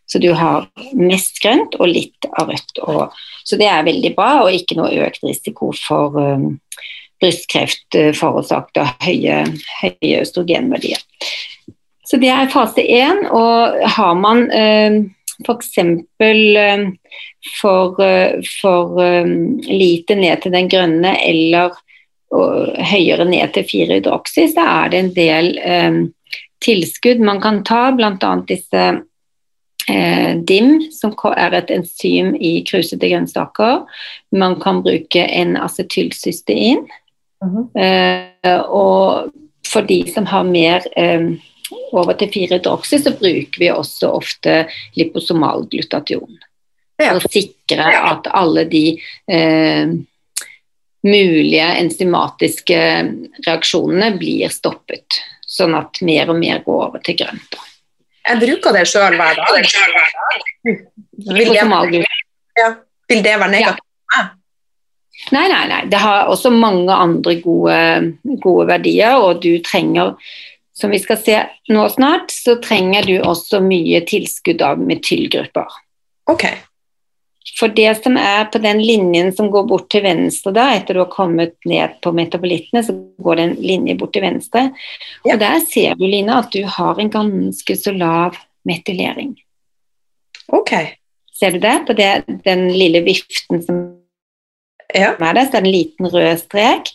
Så du har mest grønt og litt av rødt. Og, så det er veldig bra, og ikke noe økt risiko for um, brystkreft uh, forårsaket av høye, høye østrogenverdier. Så det er fase én. Og har man uh, f.eks. For, uh, for um, lite ned til den grønne eller høyere ned til 4-hydroksy, så er det en del um, tilskudd man kan ta, bl.a. disse eh, DIM, som er et enzym i krusete grønnsaker. Man kan bruke en acetylcystein. Mm -hmm. eh, og for de som har mer eh, over til 4-hydroksy, så bruker vi også ofte liposomal glutation. For å sikre at alle de eh, mulige enzymatiske reaksjonene blir stoppet. Sånn at mer og mer går over til grønt. Jeg bruker det sjøl hver dag. Vil det, ja. Vil det være negativt? Ja. Nei, nei, nei. Det har også mange andre gode, gode, verdier, og du trenger, som vi skal se nå snart, så trenger du også mye tilskudd av metylgrupper. Okay. For det som er på den linjen som går bort til venstre da, etter du har kommet ned på metabolittene, så går det en linje bort til venstre. Ja. Og der ser du, Line, at du har en ganske så lav metylering. Ok. Ser du det? På det, den lille viften som ja. er der, så er det en liten rød strek.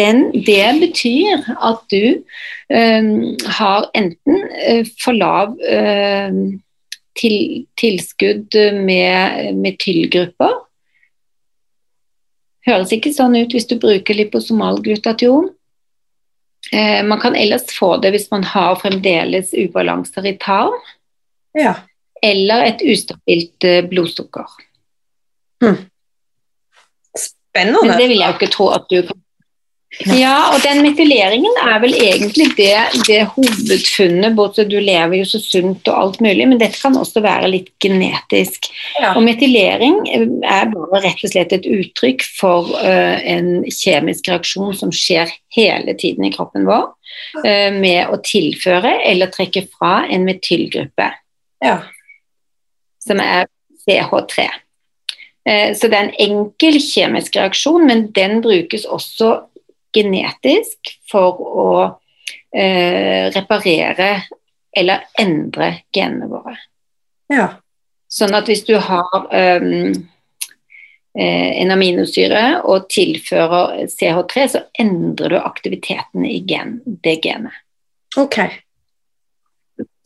Den, det betyr at du øh, har enten øh, for lav øh, til, tilskudd med metylgrupper. Høres ikke sånn ut hvis du bruker liposomal glutation. Eh, man kan ellers få det hvis man har fremdeles ubalanser i tarm. Ja. Eller et ustabilt eh, blodsukker. Hmm. Spennende. Men det vil jeg jo ikke tro at du kan ja, og den metyleringen er vel egentlig det, det hovedfunnet. Både du lever jo så sunt og alt mulig, men dette kan også være litt genetisk. Ja. Og metylering eh, er bare rett og slett et uttrykk for uh, en kjemisk reaksjon som skjer hele tiden i kroppen vår, uh, med å tilføre eller trekke fra en metylgruppe, ja. som er CH3. Så det er en enkel kjemisk reaksjon, men den brukes også genetisk for å eh, reparere eller endre genene våre. Ja. Sånn at hvis du har um, en aminosyre og tilfører CH3, så endrer du aktiviteten i gen, det genet. Ok.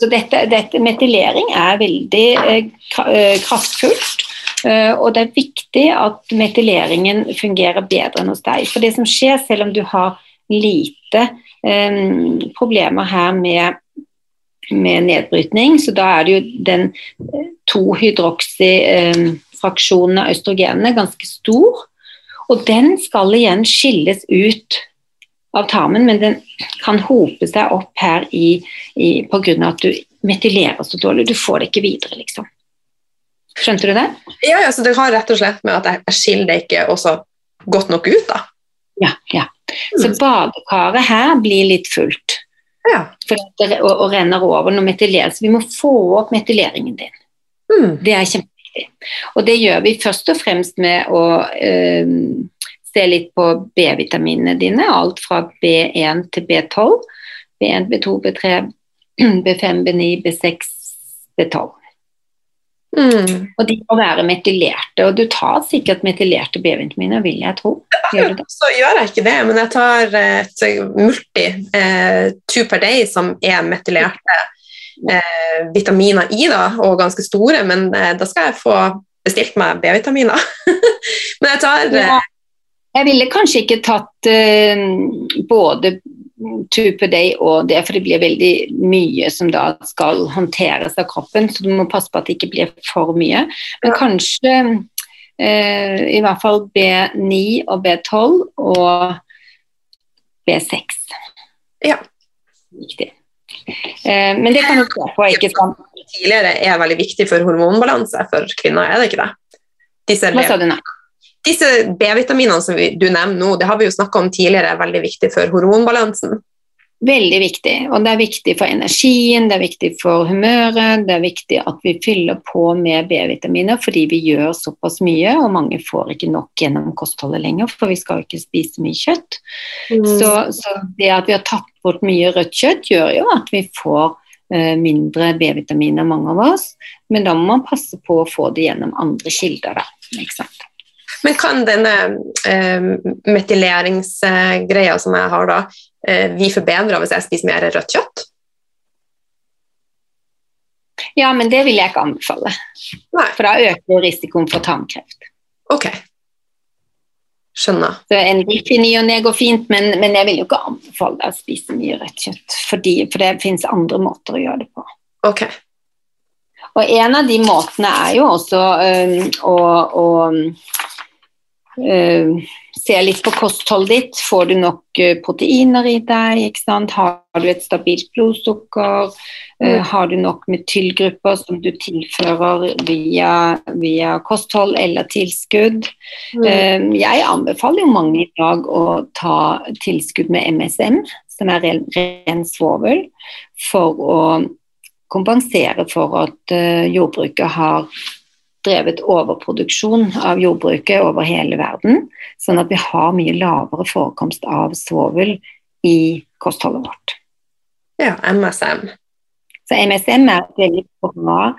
Så dette, dette metylering er veldig eh, kraftfullt. Eh, og det er viktig at metyleringen fungerer bedre enn hos deg. For det som skjer, selv om du har lite um, problemer her med, med, nedbrytning, så da er det jo den eh, to-hydroksy-fraksjonen av østrogenene ganske stor. Og den skal igjen skilles ut av tarmen, men den kan hope seg opp her i, i, av at du metylerer så dårlig. Du får det ikke videre, liksom. Skjønte du det? Ja, ja, så det har rett og slett med at jeg skiller det ikke også godt nok ut, da. Ja, ja. Så mm. badekaret her blir litt fullt. Ja. Det, og, og, renner over når metyleres. Vi må få opp metyleringen din. Mm. Det er kjempeviktig. Og det gjør vi først og fremst med å øh, se litt på B-vitaminene dine. Alt fra B1 til B12. B1, B2, B3, B5, B9, B6, B12. Mm. Og de må være metylerte. Og du tar sikkert metylerte B-vitaminer, vil jeg tro. Gjør så gjør jeg ikke det, men jeg tar et multi eh, two per day som er metylerte eh, vitaminer i, da, og ganske store, men eh, da skal jeg få bestilt meg B-vitaminer. men jeg tar ja. Eh, jeg ville kanskje ikke tatt uh, både two per day og det, for det blir veldig mye som da skal håndteres av kroppen, så du må passe på at det ikke blir for mye. Men kanskje eh, i hvert fall B9 og B12 og B6. Ja. Viktig. Eh, men det kan du se på, ikke sant. Tidligere er veldig viktig for hormonbalanse for kvinner, er det ikke det? Disse, Hva sa du nå? Disse B-vitaminene som du nevner nå, det har vi jo snakka om tidligere, er veldig viktig for hormonbalansen. Veldig viktig. Og det er viktig for energien, det er viktig for humøret. Det er viktig at vi fyller på med B-vitaminer fordi vi gjør såpass mye, og mange får ikke nok gjennom kostholdet lenger, for vi skal jo ikke spise mye kjøtt. Mm. Så, så, det at vi har tatt bort mye rødt kjøtt, gjør jo at vi får uh, mindre B-vitaminer, mange av oss. Men da må man passe på å få det gjennom andre kilder, da. Ikke sant? Men kan denne eh, metyleringsgreia som jeg har da, eh, vi forbedre hvis jeg spiser mer rødt kjøtt? Ja, men det vil jeg ikke anbefale. Nei. For da øker risikoen for tarmkreft. Ok. Skjønner. Så En biff i ny og ne går fint, men, men, jeg vil jo ikke anbefale deg å spise mye rødt kjøtt. Fordi, for det finnes andre måter å gjøre det på. Ok. Og en av de måtene er jo også øh, å, å se litt på kostholdet ditt. Får du nok uh, proteiner i deg? Har du et stabilt blodsukker? Uh, har du nok metylgrupper som du tilfører via, via kosthold eller tilskudd? Mm. jeg anbefaler jo mange i dag å ta tilskudd med MSM, som er ren, ren svovel, for å kompensere for at jordbruket har drevet overproduksjon av jordbruket over hele verden, sånn at vi har mye lavere forekomst av svovel i kostholdet vårt. Ja, MSM. Så MSM er et veldig bra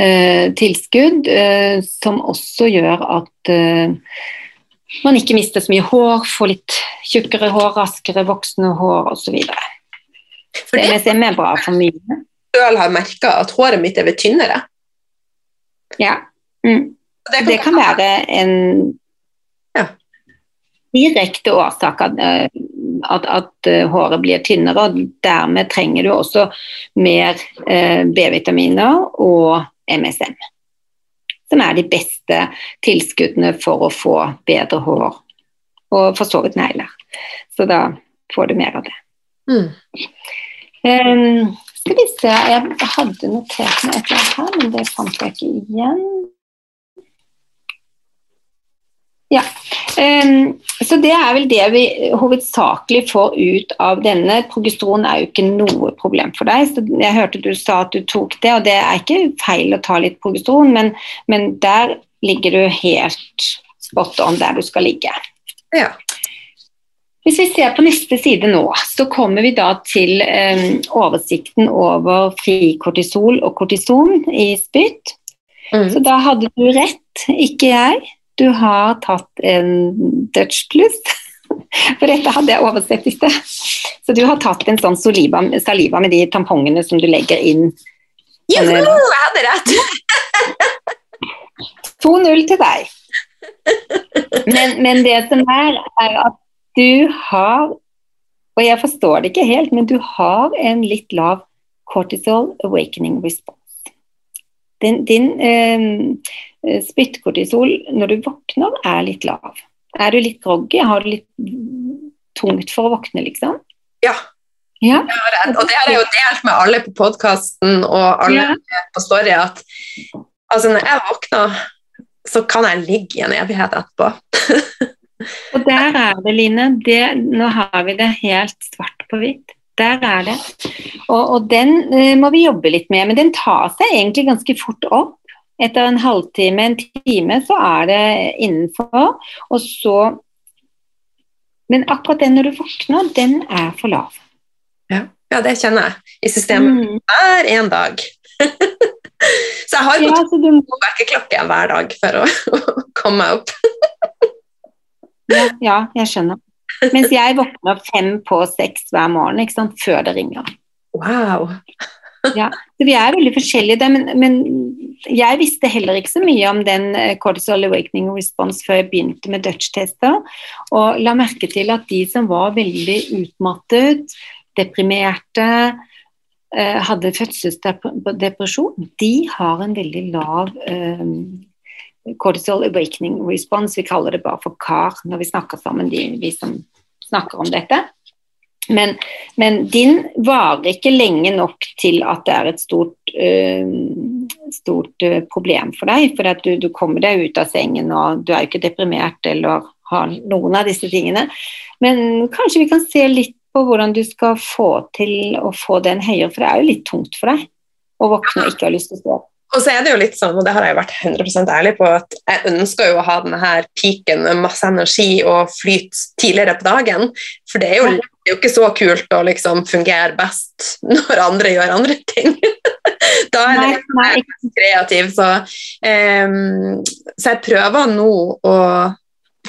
eh, tilskudd, eh, som også gjør at eh, man ikke mister så mye hår, får litt tjukkere hår, raskere voksne hår osv. Så MSM er bra for mye. Jeg har merka at håret mitt er blitt tynnere. Ja, Mm. Det, kan det, kan være en ja. direkte årsak at, eh, at, at, eh, håret blir tynnere. og Dermed trenger du også mer eh, B-vitaminer og MSM. Som er de beste tilskuddene for å få bedre hår og for så vidt negler. Så da får du mer av det. Mm. Um, skal vi se, jeg hadde notert meg et eller annet her, men det fant jeg ikke igjen. Ja, så Det er vel det vi hovedsakelig får ut av denne. Progesteron er jo ikke noe problem for deg. så Jeg hørte du sa at du tok det, og det er ikke feil å ta litt progesteron, men, men der ligger du helt spot on der du skal ligge. Ja. Hvis vi ser på neste side nå, så kommer vi da til oversikten over frikortisol og kortison i spytt. Mm. Så da hadde du rett, ikke jeg du har tatt en Dutch plus. For dette hadde jeg oversett i sted. Så du har tatt en sånn saliva, saliva med de tampongene som du legger inn. Juhu, jeg hadde rett! 2-0 til deg. Men, men, det som er, er at du har Og jeg forstår det ikke helt, men du har en litt lav cortisol awakening response. Din, din eh, Eh, spyttkortisol når du våkner, er litt lav. Er du litt groggy? Har du litt tungt for å våkne, liksom? Ja. ja. Og det har jeg jo delt med alle på podkasten og alle ja. på Story, at altså, når jeg våkner, så kan jeg ligge i en evighet etterpå. og der er det, Line. Det, nå har vi det helt svart på hvitt. Der er det. Og, og den uh, må vi jobbe litt med, men den tar seg egentlig ganske fort opp etter en halvtime, en time, så er det innenfor. Og så Men akkurat den når du våkner, den er for lav. Ja, ja det kjenner jeg i systemet mm. hver en dag. så jeg har jo ja, må... vekkerklokke hver dag for å, å komme meg opp. ja, ja, jeg skjønner. Mens jeg våkner fem på seks hver morgen ikke sant? før det ringer. Wow. Ja, Vi er veldig forskjellige, men, men jeg visste heller ikke så mye om den eh, cortisol awakening response før jeg begynte med Dutch-tester, og la merke til at de som var veldig utmattet, deprimerte, eh, hadde fødselsdepresjon, de har en veldig lav um, cortisol awakening response. Vi kaller det bare for CAR når vi snakker sammen, de, vi som snakker om dette. Men, men, din varer ikke lenge nok til at det er et stort, øh, stort øh, problem for deg. For du, du, kommer deg ut av sengen, og du er jo ikke deprimert eller har noen av disse tingene. Men kanskje vi kan se litt på hvordan du skal få til å få den høyere, for det er jo litt tungt for deg å våkne og ikke ha lyst til å stå opp. Og så er det jo litt sånn, og det har jeg vært 100% ærlig på, at jeg ønsker jo å ha denne her peaken med masse energi og flyt tidligere på dagen. For det er jo, det er jo ikke så kult å liksom fungere best når andre gjør andre ting. da er det mer kreativ. Så, um, så jeg prøver nå å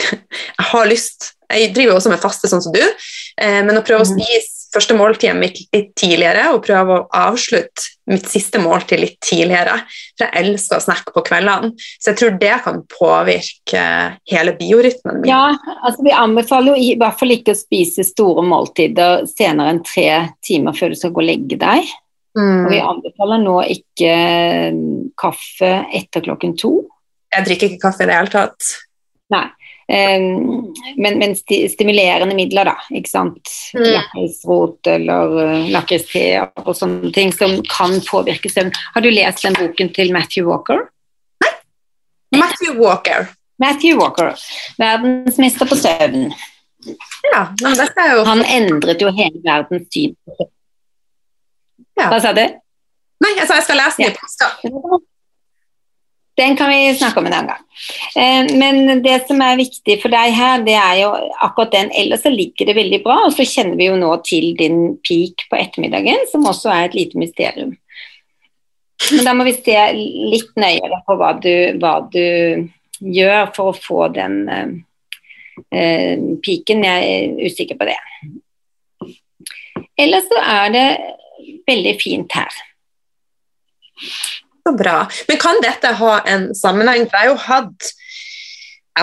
Jeg har lyst Jeg driver jo også med faste, sånn som du, uh, men å prøve å mhm. spise første måltidet mitt litt tidligere og prøve å avslutte mitt siste måltid litt tidligere. For jeg elsker å snakke på kveldene. Så jeg tror det kan påvirke hele biorytmen min. Ja, altså vi anbefaler jo i hvert fall ikke å spise store måltider senere enn tre timer før du skal gå og legge deg. Mm. Og vi anbefaler nå ikke kaffe etter klokken to. Jeg drikker ikke kaffe i det hele tatt. Nei. Men, men stimulerende midler, da. ikke sant. Mm. Lakrisrot eller uh, lakriste og sånne ting som kan påvirke søvn. Har du lest den boken til Matthew Walker? Nei. Matthew Walker. Matthew Walker. Verdensmester på søvn. Ja, men det er jo... Han endret jo hele verdens syn på søvn. Ja. Hva sa du? Nei, jeg sa jeg skal lese den i påska. Den kan vi snakke om en annen gang. Eh, men det som er viktig for deg her, det er jo akkurat den. Ellers så ligger det veldig bra. Og så kjenner vi jo nå til din peak på ettermiddagen, som også er et lite mysterium. Men da må vi se litt nøyere på hva du, hva du gjør for å få den uh, piken. Jeg er usikker på det. Ellers så er det veldig fint her. Så bra. Men kan dette ha en sammenheng? For jeg har jo hatt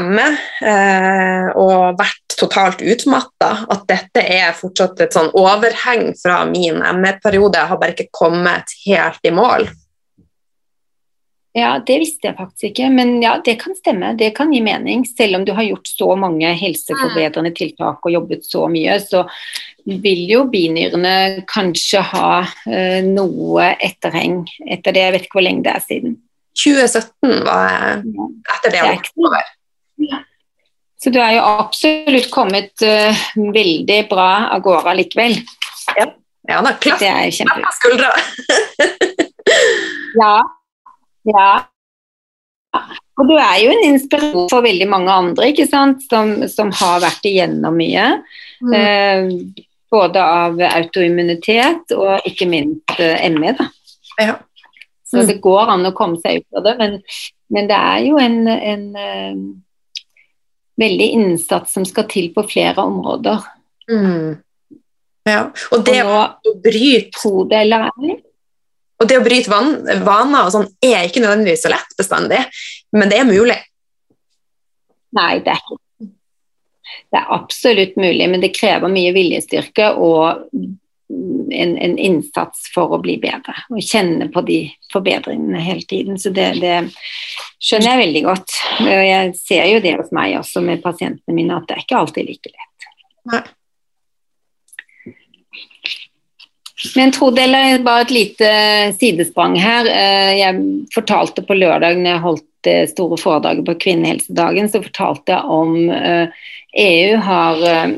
ME eh, og vært totalt utmatta. At dette er fortsatt et sånn overheng fra min ME-periode. Jeg har bare ikke kommet helt i mål. Ja, Det visste jeg faktisk ikke, men ja, det kan stemme. Det kan gi mening. Selv om du har gjort så mange helseforbedrende tiltak og jobbet så mye, så vil jo binyrene kanskje ha eh, noe etterheng etter det. Jeg vet ikke hvor lenge det er siden. 2017 var etter det. det ja. Så du er jo absolutt kommet uh, veldig bra av gårde likevel. Ja, ja da. Klapp på skuldra. ja. Ja. Og du er jo en inspirasjon for veldig mange andre ikke sant? Som, som har vært igjennom mye. Mm. Eh, både av autoimmunitet og ikke minst eh, ME. Da. Ja. Mm. Så det går an å komme seg ut av det, men, men det er jo en, en uh, veldig innsats som skal til på flere områder. Mm. Ja, og det og nå, å bryte hodeler og det å bryte van vaner og sånn er ikke nødvendigvis så lett bestandig, men det er mulig. Nei, det er ikke Det er absolutt mulig, men det krever mye viljestyrke og en, en, innsats for å bli bedre. Og kjenne på de forbedringene hele tiden. Så det, det skjønner jeg veldig godt. Og jeg ser jo det hos meg også med pasientene mine, at det er ikke alltid like lett. Nei. Men Trude, eller bare et lite sidesprang her. Eh, jeg fortalte på lørdag når jeg holdt det store foredraget på kvinnehelsedagen, så fortalte jeg om EU eh, har eh,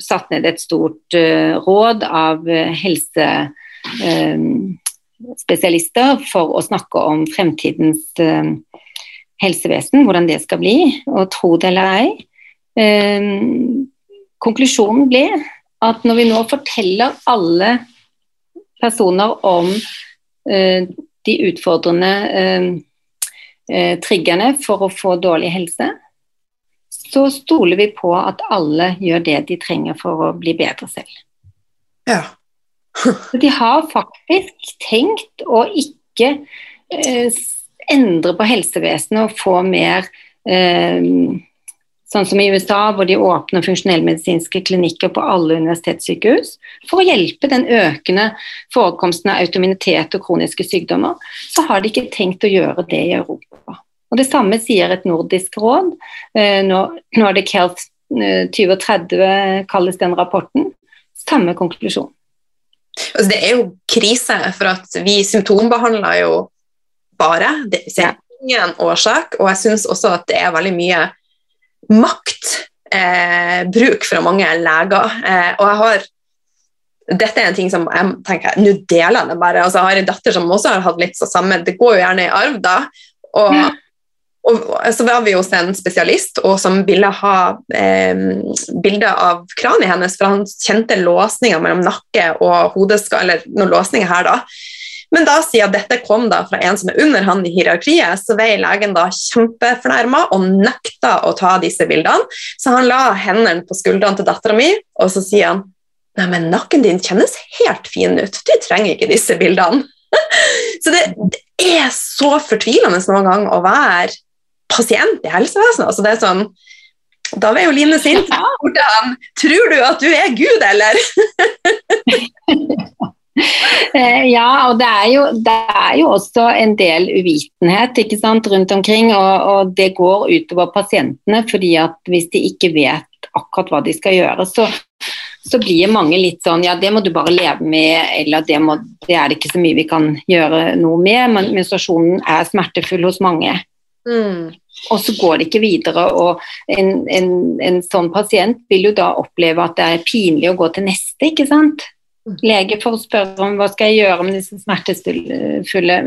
satt ned et stort råd av helsespesialister for å snakke om fremtidens helsevesen, hvordan det skal bli. Og tro det eller ei, konklusjonen ble at når vi nå forteller alle personer om de utfordrende triggerne for å få dårlig helse, så stoler vi på at alle gjør det de trenger for å bli bedre selv. Ja. så de har faktisk tenkt å ikke endre på helsevesenet og få mer Sånn som i USA, hvor de åpner funksjonellmedisinske klinikker på alle universitetssykehus for å hjelpe den økende forekomsten av autominitet og kroniske sykdommer, så har de ikke tenkt å gjøre det i Europa. Og Det samme sier et nordisk råd. Eh, Nordic Health 2030 eh, kalles den rapporten. samme konklusjon. Altså, det er jo krise, for at vi symptombehandler jo bare. Det er ingen årsak, og jeg syns også at det er veldig mye maktbruk eh, fra mange leger. Eh, og jeg har dette er en ting som jeg tenker, Nå deler jeg det bare. altså Jeg har en datter som også har hatt litt så samme Det går jo gjerne i arv, da. Og. Og, så var vi hos en spesialist som ville ha eh, bilde av kraniet hennes, for han kjente låsninger mellom nakke og hodeskall, eller noen låsninger her, da. Men da siden dette kom da fra en som er under han i hierarkiet, så ble legen da kjempefornærma og nekta å ta disse bildene. Så han la hendene på skuldrene til dattera mi, og så sier han Nei, men nakken din kjennes helt fin ut. Du trenger ikke disse bildene. så det, det, er så fortvilende noen gang å være pasient i helsevesenet. Altså det er sånn da var jo Line sint. Hvordan tror du at du er Gud, eller? Eh, ja, og det er, jo, det er, jo, også en del uvitenhet ikke sant, rundt omkring. Og, og, det går utover pasientene, fordi at hvis de ikke vet akkurat hva de skal gjøre, så, så blir mange litt sånn ja, det må du bare leve med, eller det, må, det er det ikke så mye vi kan gjøre noe med. Men menstruasjonen er smertefull hos mange. Mm. Og så går det ikke videre. og en, en, en sånn pasient vil jo da oppleve at det er pinlig å gå til neste, ikke sant lege får spørre om hva skal jeg gjøre med disse smertefulle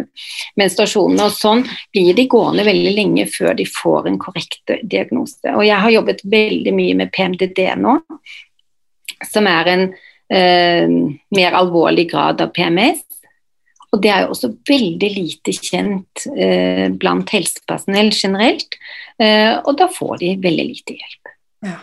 menstruasjonene. Og sånn blir de gående veldig lenge før de får en korrekt diagnose. Og jeg har jobbet veldig mye med PMDD nå, som er en eh, mer alvorlig grad av PMS. Og det er jo også veldig lite kjent eh, blant helsepersonell generelt. Eh, og da får de veldig lite hjelp. Ja.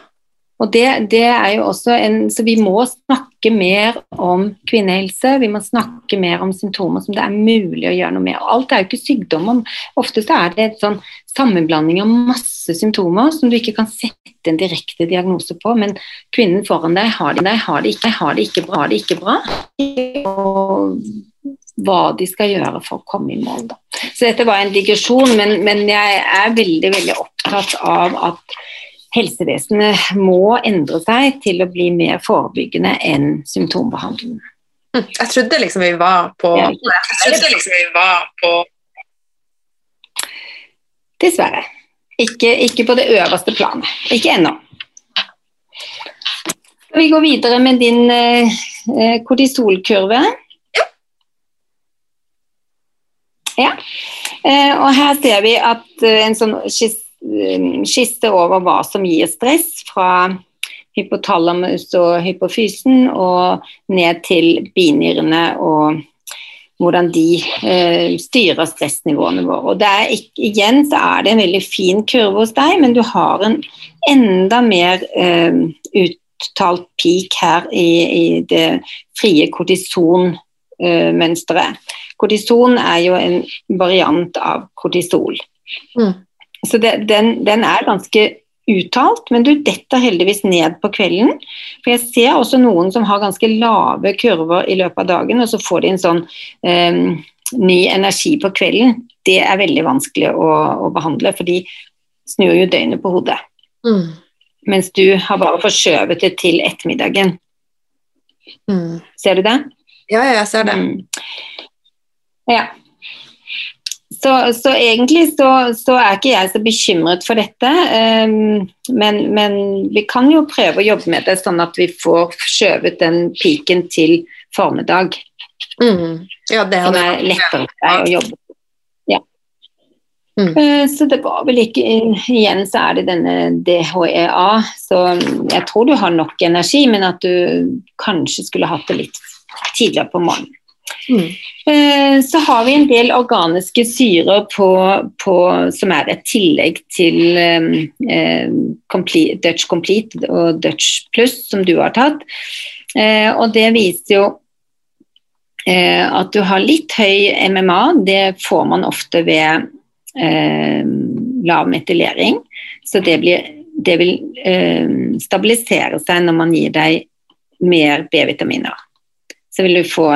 Og det, det, er jo også en, Så vi må snakke mer om kvinnehelse. Vi må snakke mer om symptomer som det er mulig å gjøre noe med. Og alt er jo ikke sykdom. Ofte så er det et sånn sammenblanding av masse symptomer som du ikke kan sette en direkte diagnose på, men kvinnen foran deg har det, har det, ikke, har det ikke bra. Har det ikke bra. Og hva de skal gjøre for å komme i mål. Da. Så dette var en digresjon, men, men jeg er veldig, veldig opptatt av at helsevesenet må endre seg til å bli mer forebyggende enn symptombehandlende. Hm, jeg trodde liksom vi var på Jeg trodde liksom vi var på Dessverre. Ikke, ikke på det øverste planet. Ikke ennå. Skal vi gå videre med din eh, kortisolkurve? Ja. ja. Eh, og her ser vi at eh, en sånn skisse over hva som gir stress, fra hypotalamus og hypofysen og ned til binyrene og hvordan de eh, styrer stressnivåene våre. Og er, igjen så er det en veldig fin kurve hos deg, men du har en enda mer eh, uttalt peak her i, i det frie kortisonmønsteret. Eh, Kortison er jo en variant av kortisol. Mm. Så det, den, den, er ganske uttalt, men du detter heldigvis ned på kvelden. For jeg ser også noen som har ganske lave kurver i løpet av dagen, og så får de en sånn um, ny energi på kvelden. Det er veldig vanskelig å, å behandle, for de snur jo døgnet på hodet. Mm. Mens du har bare forskjøvet det til ettermiddagen. Mm. Ser du det? Ja, ja, jeg ser det. Mm. Ja. Så, så egentlig så, så, er ikke jeg så bekymret for dette. Um, men, men, vi kan jo prøve å jobbe med det sånn at vi får skjøvet den piken til formiddag. Mm. Ja, det som er lettere for deg å jobbe med. Ja. Mm. Uh, så det var vel ikke Igjen så er det denne DHEA, så jeg tror du har nok energi, men at du kanskje skulle hatt det litt tidligere på morgenen. Mm. Så har vi en del organiske syrer på, på, som er et tillegg til eh, complete, Dutch Complete og Dutch Plus, som du har tatt. Eh, og det viser jo eh, at du har litt høy MMA. Det får man ofte ved eh, lav metylering. Så det, blir, det vil eh, stabilisere seg når man gir deg mer B-vitaminer så vil du få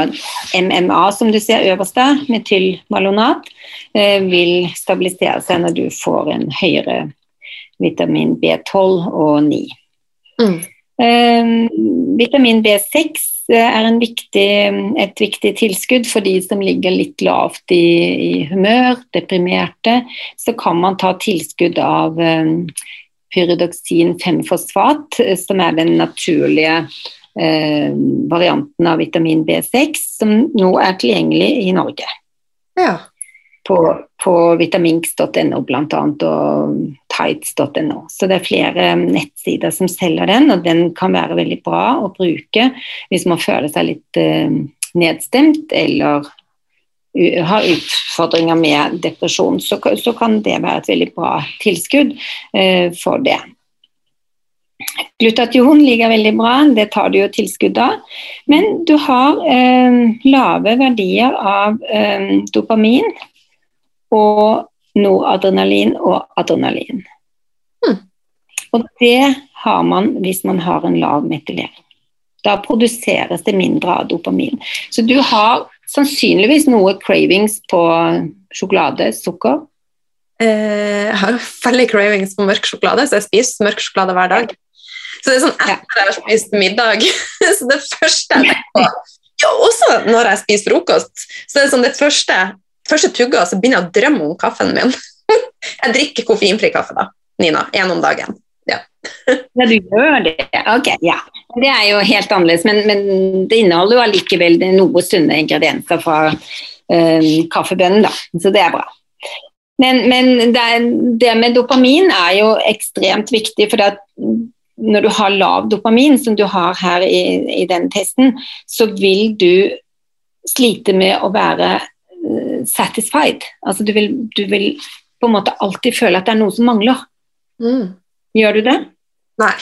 MMA, som du ser øverst der, metylmalonat, eh, vil stabilisere seg når du får en høyere vitamin B12 og 9. Mm. Eh, vitamin B6 er viktig, et viktig tilskudd for de som ligger litt lavt i, i, humør, deprimerte. Så kan man ta tilskudd av pyridoksin 5-fosfat, som er den naturlige eh, varianten av vitamin B6, som nå er tilgjengelig i Norge. Ja på, på vitaminx.no bl.a. og tights.no. Så det er flere nettsider som selger den, og den kan være veldig bra å bruke hvis man føler seg litt eh, nedstemt eller har utfordringer med depresjon. Så, så, kan det være et veldig bra tilskudd eh, for det. Glutation ligger veldig bra, det tar du jo tilskudd av. Men du har eh, lave verdier av eh, dopamin, og noradrenalin og adrenalin. Hmm. Og det har man hvis man har en lav metylering. Da produseres det mindre av dopamin. Så du har sannsynligvis noe cravings på sjokolade, sukker. Eh, jeg har veldig cravings på mørk sjokolade, så jeg spiser mørk sjokolade hver dag. Så det er sånn etter jeg har spist middag Så det første jeg tenker på ja, Også når jeg spiser frokost. Så det er sånn det første første tugga så begynner jeg å drømme om kaffen min. jeg drikker koffeinfri kaffe da, Nina. Én om dagen. Ja. ja, du gjør det. Ok, ja. Det er jo helt annerledes, men, men det inneholder jo allikevel noe sunne ingredienser fra um, kaffebønnen, da. Så det er bra. Men, men det, det, med dopamin er jo ekstremt viktig, for når du har lav dopamin, som du har her i, i den testen, så vil du slite med å være satisfied. Altså du vil, du vil, på en måte alltid føle at det er noe som mangler. Mm. Gjør du det? Nei.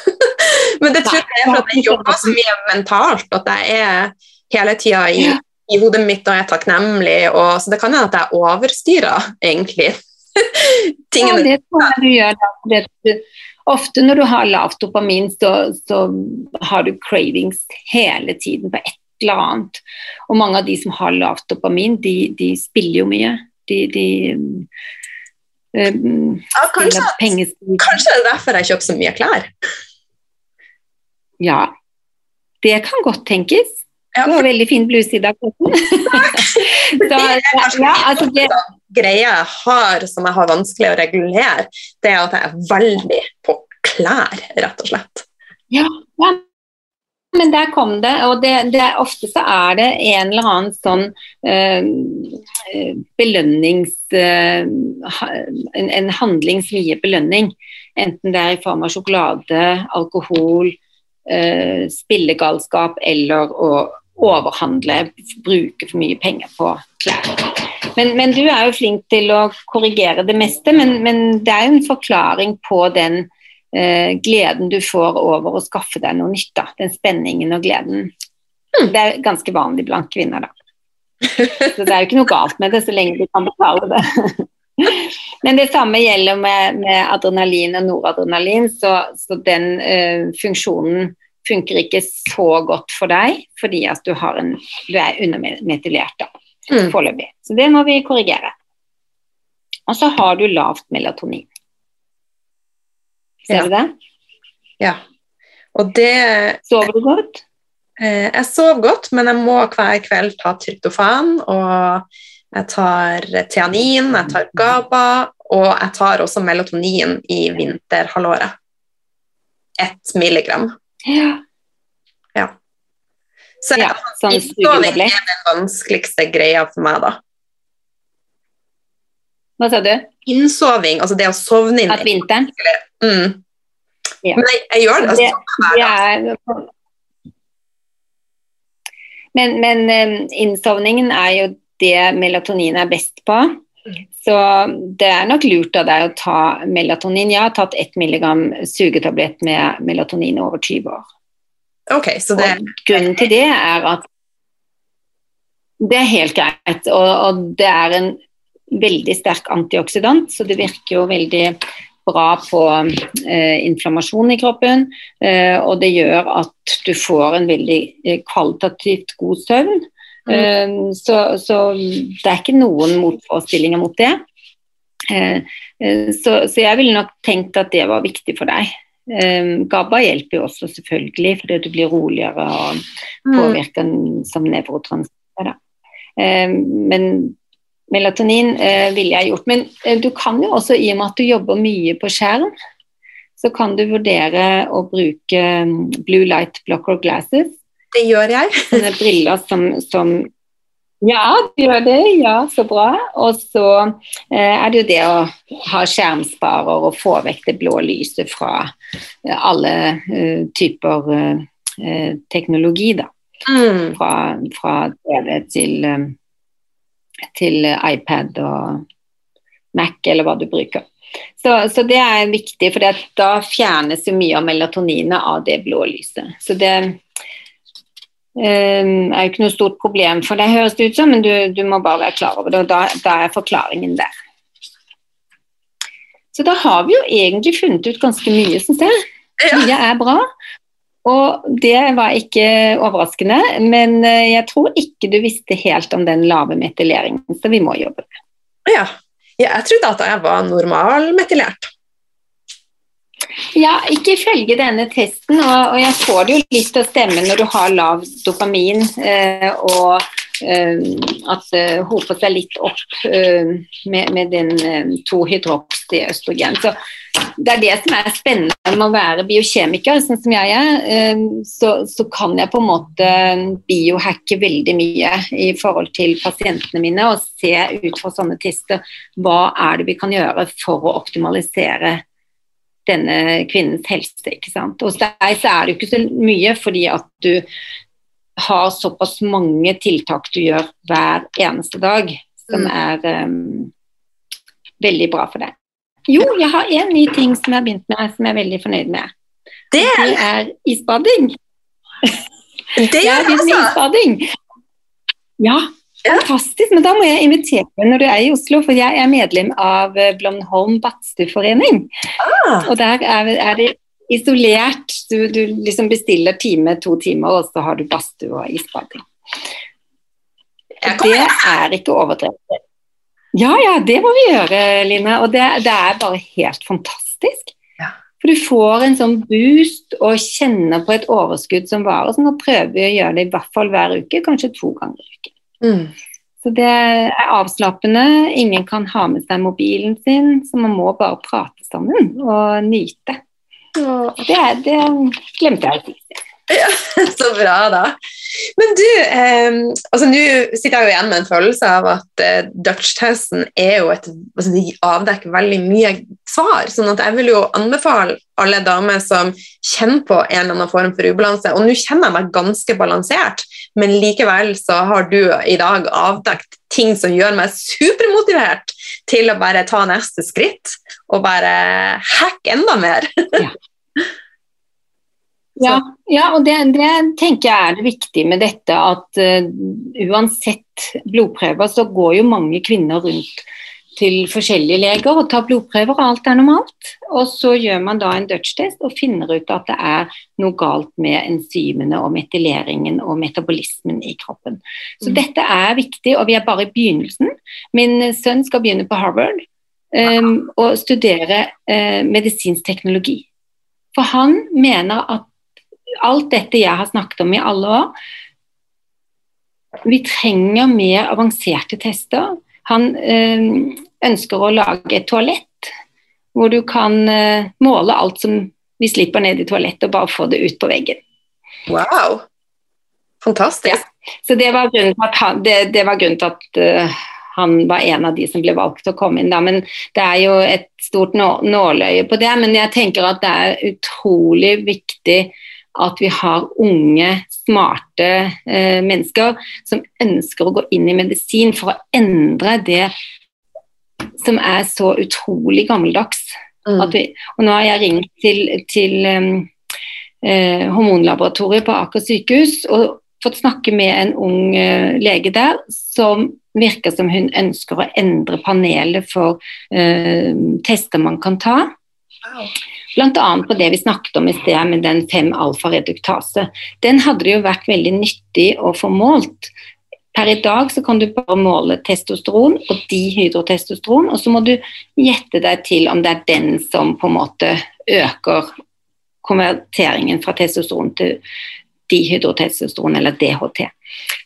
Men det tror jeg er for at jeg jobber så mye mentalt, at jeg er hele tida i, i, hodet mitt og er takknemlig. Og, så det kan hende at jeg overstyrer, egentlig. Tingene. Ja, det tror jeg du gjør. Det, ofte når du har lavt dopamin, så, så har du cravings hele tiden på et eller annet. Og mange av de som har lavt dopamin, de, de spiller jo mye. De, de um, ja, kanskje, kanskje det er derfor jeg kjøper så mye klær? Ja, det kan godt tenkes. Ja, for... Har veldig fin bluse i dag. så, ja, altså det greia jeg har som jeg har vanskelig å regulere, det er at jeg er veldig på klær, rett og slett. Ja, ja men der kom det. Og det, det, ofte så er det en eller annen sånn øh, belønnings... Øh, en, en, handling som gir belønning. Enten det er i form av sjokolade, alkohol, spillegalskap eller å overhandle, bruke for mye penger på klær. Men, men, du er jo flink til å korrigere det meste, men, men det er jo en forklaring på den eh, gleden du får over å skaffe deg noe nytt. Da. Den spenningen og gleden. Mm. Det er ganske vanlig blant kvinner, da. Så det er jo ikke noe galt med det, så lenge du kan betale det. Men det samme gjelder med, med adrenalin og noradrenalin, så, så den eh, funksjonen funker ikke så godt for deg fordi at du, en, du er undermetylert da, mm. foreløpig. Så det må vi korrigere. Og så har du lavt melatonin. Ser ja. du det? Ja. Og det Sover du godt? Eh, jeg sover godt, men jeg må hver kveld ta tryptofan, og jeg tar theanin, jeg tar GABA, og jeg tar også melatonin i vinterhalvåret. Ett milligram. Ja. ja. Så ja, sånn innsoving er den vanskeligste greia for meg, da. Hva sa du? Innsoving, altså det å sovne inn At vinteren? Mm. Ja. Men jeg, jeg, gjør det. Altså, det, det er, men, men um, innsovningen er jo det melatonin er best på. Så det er nok lurt av deg å ta melatonin. Jeg har tatt ett milligram sugetablett med melatonin over 20 år. Okay, så det... Grunnen til det er at det er helt greit. Og, og det er en veldig sterk antioksidant, så det virker jo veldig bra på eh, inflammasjon i kroppen. Eh, og det gjør at du får en veldig eh, kvalitativt god søvn. Mm. Eh, så, så, det er ikke noen motforestillinger mot det. Eh, eh, så, så, jeg ville nok tenkt at det var viktig for deg. GABA hjelper jo også selvfølgelig, fordi du blir roligere og Mm. påvirker som nevrotransmitter. Men melatonin ville jeg gjort. Men du kan jo også, i og med at du jobber mye på skjerm, så kan du vurdere å bruke um, blue light blocker glasses. Det gjør jeg. Sånne briller som, som Ja, du gjør det. Ja, så bra. Og så eh, er det jo det å ha skjermsparer og få vekk det blå lyset fra eh, alle eh, typer eh, teknologi, da. Mm. Fra, fra TV til, eh, til iPad og Mac, eller hva du bruker. Så, så det er viktig, for da fjernes jo mye av melatoninet av det blå lyset. Så det er jo ikke noe stort problem for det, høres det ut som, men du, du må bare være klar over det. og da, da, er forklaringen der. Så da har vi jo egentlig funnet ut ganske mye, syns jeg. Mye er bra. Og det var ikke overraskende, men eh, jeg tror ikke du visste helt om den lave metyleringen, så vi må jobbe med. Ja. ja. Jeg trodde at jeg var normal normalmetylert. Ja, ikke ifølge denne testen, og, og, jeg får det jo litt til å stemme når du har lav dopamin eh, og eh, at det eh, hoper seg litt opp eh, med, med, den eh, tohydroxyøstrogen. Så det er det som er spennende med å være biokjemiker, sånn som jeg er. Eh, så, så, kan jeg på en måte biohacke veldig mye i forhold til pasientene mine og se ut fra sånne tester hva er det vi kan gjøre for å optimalisere denne kvinnens helse. ikke sant? Hos deg så er det jo ikke så mye fordi at du har såpass mange tiltak du gjør hver eneste dag, som Mm. er um, veldig bra for deg. Jo, jeg har en ny ting som jeg har begynt med som jeg er veldig fornøyd med. Det, Det er isbading. det er altså. isbading. Ja, fantastisk. Men da må jeg invitere deg når du er i Oslo, for jeg er medlem av eh, Blomholm badstueforening. Ah, Og der er, er det isolert. Du, du liksom bestiller time, to timer, og så har du badstue og isbading. Det er ikke overdrevet. Ja, ja, det må vi gjøre, Line. Og det, det er bare helt fantastisk. Ja. For du får en sånn boost og kjenner på et overskudd som varer. Så nå prøver vi å gjøre det i hvert fall hver uke, kanskje to ganger i uken. Mm. Så det er avslappende. Ingen kan ha med seg mobilen sin, så man må bare prate sammen og nyte. Det, det glemte jeg å si. Så bra, da. Men du, eh, altså nå sitter jeg jo igjen med en følelse av at eh, Dutch-testen er jo et altså De avdekker veldig mye svar. sånn at jeg vil jo anbefale alle damer som kjenner på en eller annen form for ubalanse. Og nå kjenner jeg meg ganske balansert, men likevel så har du i dag avdekt ting som gjør meg supermotivert til å bare ta neste skritt og bare hacke enda mer. Ja, ja og det, det tenker jeg er det viktige med dette, at uh, uansett blodprøver, så går jo mange kvinner rundt til forskjellige leger og tar blodprøver, og alt er normalt. Og så gjør man da en Dutch-test og finner ut at det er noe galt med enzymene og metyleringen og metabolismen i kroppen. Så Mm. dette er viktig, og vi er bare i begynnelsen. Min sønn skal begynne på Harvard um, og studere uh, medisinsk teknologi. For han mener at alt dette jeg har snakket om i alle år Vi trenger mer avanserte tester. Han øh, ønsker å lage et toalett hvor du kan øh, måle alt som vi slipper ned i toalettet, og bare få det ut på veggen. Wow! Fantastisk. Så det var grunnen til at han, det, det var til at øh, han var en av de som ble valgt til å komme inn da. Men det er jo et stort nåløye på det. Men jeg tenker at det er utrolig viktig at vi har unge, smarte eh, mennesker som ønsker å gå inn i medisin for å endre det som er så utrolig gammeldags. Mm. Vi, og nå har jeg ringt til, til eh, hormonlaboratoriet på Aker sykehus og fått snakke med en ung eh, lege der som virker som hun ønsker å endre panelet for eh, tester man kan ta. Wow. Bl.a. på det vi snakket om i sted med den 5-alfa-reduktase. Den hadde det jo vært veldig nyttig å få målt. Per i dag så kan du bare måle testosteron og dihydrotestosteron, og så må du gjette deg til om det er den som på en måte øker konverteringen fra testosteron til dihydrotestosteron, eller DHT.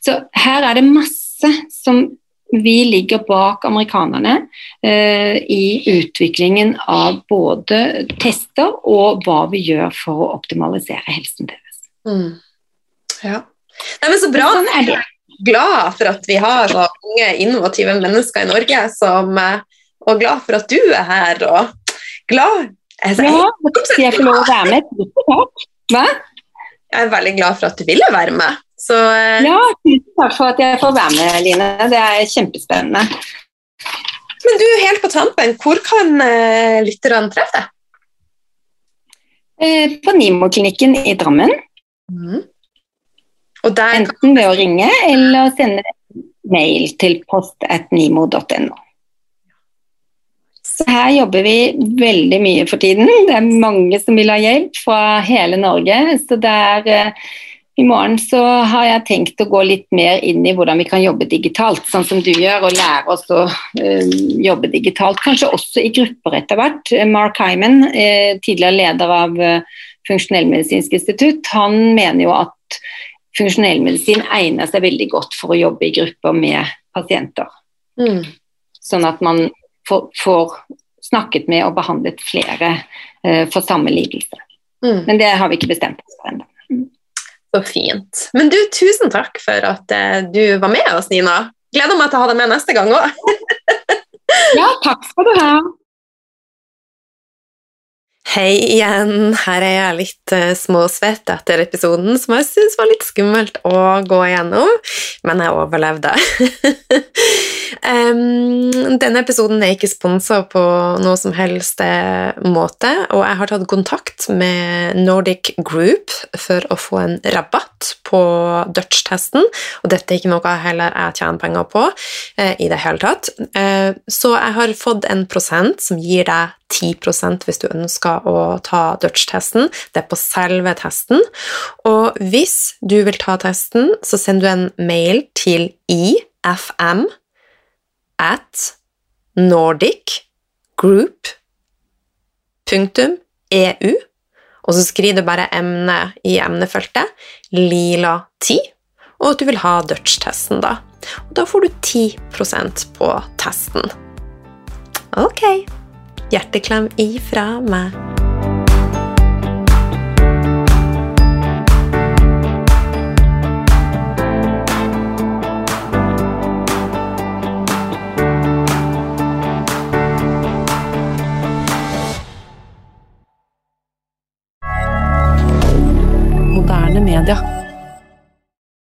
Så her er det masse som vi ligger bak amerikanerne eh, i utviklingen av både tester og hva vi gjør for å optimalisere helsen deres. Mm. Ja. Nei, men så bra. Sånn er det. Glad for at vi har så unge, innovative mennesker i Norge, som, eh, og glad for at du er her. og glad altså, Ja, jeg få lov å være med. Takk. Hva? Jeg er veldig glad for at du ville være med. Så eh, Ja, tusen takk for at jeg får være med, Line. Det er kjempespennende. Men du, helt på tampen, hvor kan uh, lytterne treffe deg? Uh, På Nimo-klinikken i Drammen. Og der Enten ved å ringe eller sende mail til post.nimo.no. Så her jobber vi veldig mye for tiden. Det er mange som vil ha hjelp fra hele Norge. Så det er, eh, I morgen så har jeg tenkt å gå litt mer inn i hvordan vi kan jobbe digitalt, sånn som du gjør, og lære oss å eh, jobbe digitalt. Kanskje også i grupper etter hvert. Mark Hyman, eh, tidligere leder av eh, Funksjonellmedisinsk institutt, han mener jo at funksjonellmedisin egner seg veldig godt for å jobbe i grupper med pasienter. mm. Sånn at man får, snakket med og behandlet flere eh, for samme lidelse. Mm. Men det har vi ikke bestemt oss for ennå. Så fint. Men du, tusen takk for at eh, du var med oss, Nina. Gleder meg til å ha deg med neste gang òg. Ja, takk skal du ha. Hei igjen. Her er jeg litt uh, småsvett etter episoden, som jeg syns var litt skummelt å gå igjennom, men jeg overlevde. um, denne episoden er ikke sponsa på noe som helst eh, måte, og jeg har tatt kontakt med Nordic Group for å få en rabatt på Dutch-testen, og dette er ikke noe heller jeg tjener penger på uh, i det hele tatt. Uh, så jeg har fått en prosent som gir deg 10% hvis du ønsker å ta Dutch-testen. Det er på selve testen. Og hvis du vil ta testen, så sender du en mail til ifm at nordicgroup.eu, og så skriver du bare emne i emnefeltet lila 10, og at du vil ha Dutch-testen, da. Og da får du 10% på testen. Ok. Hjerteklem ifra meg. Moderne.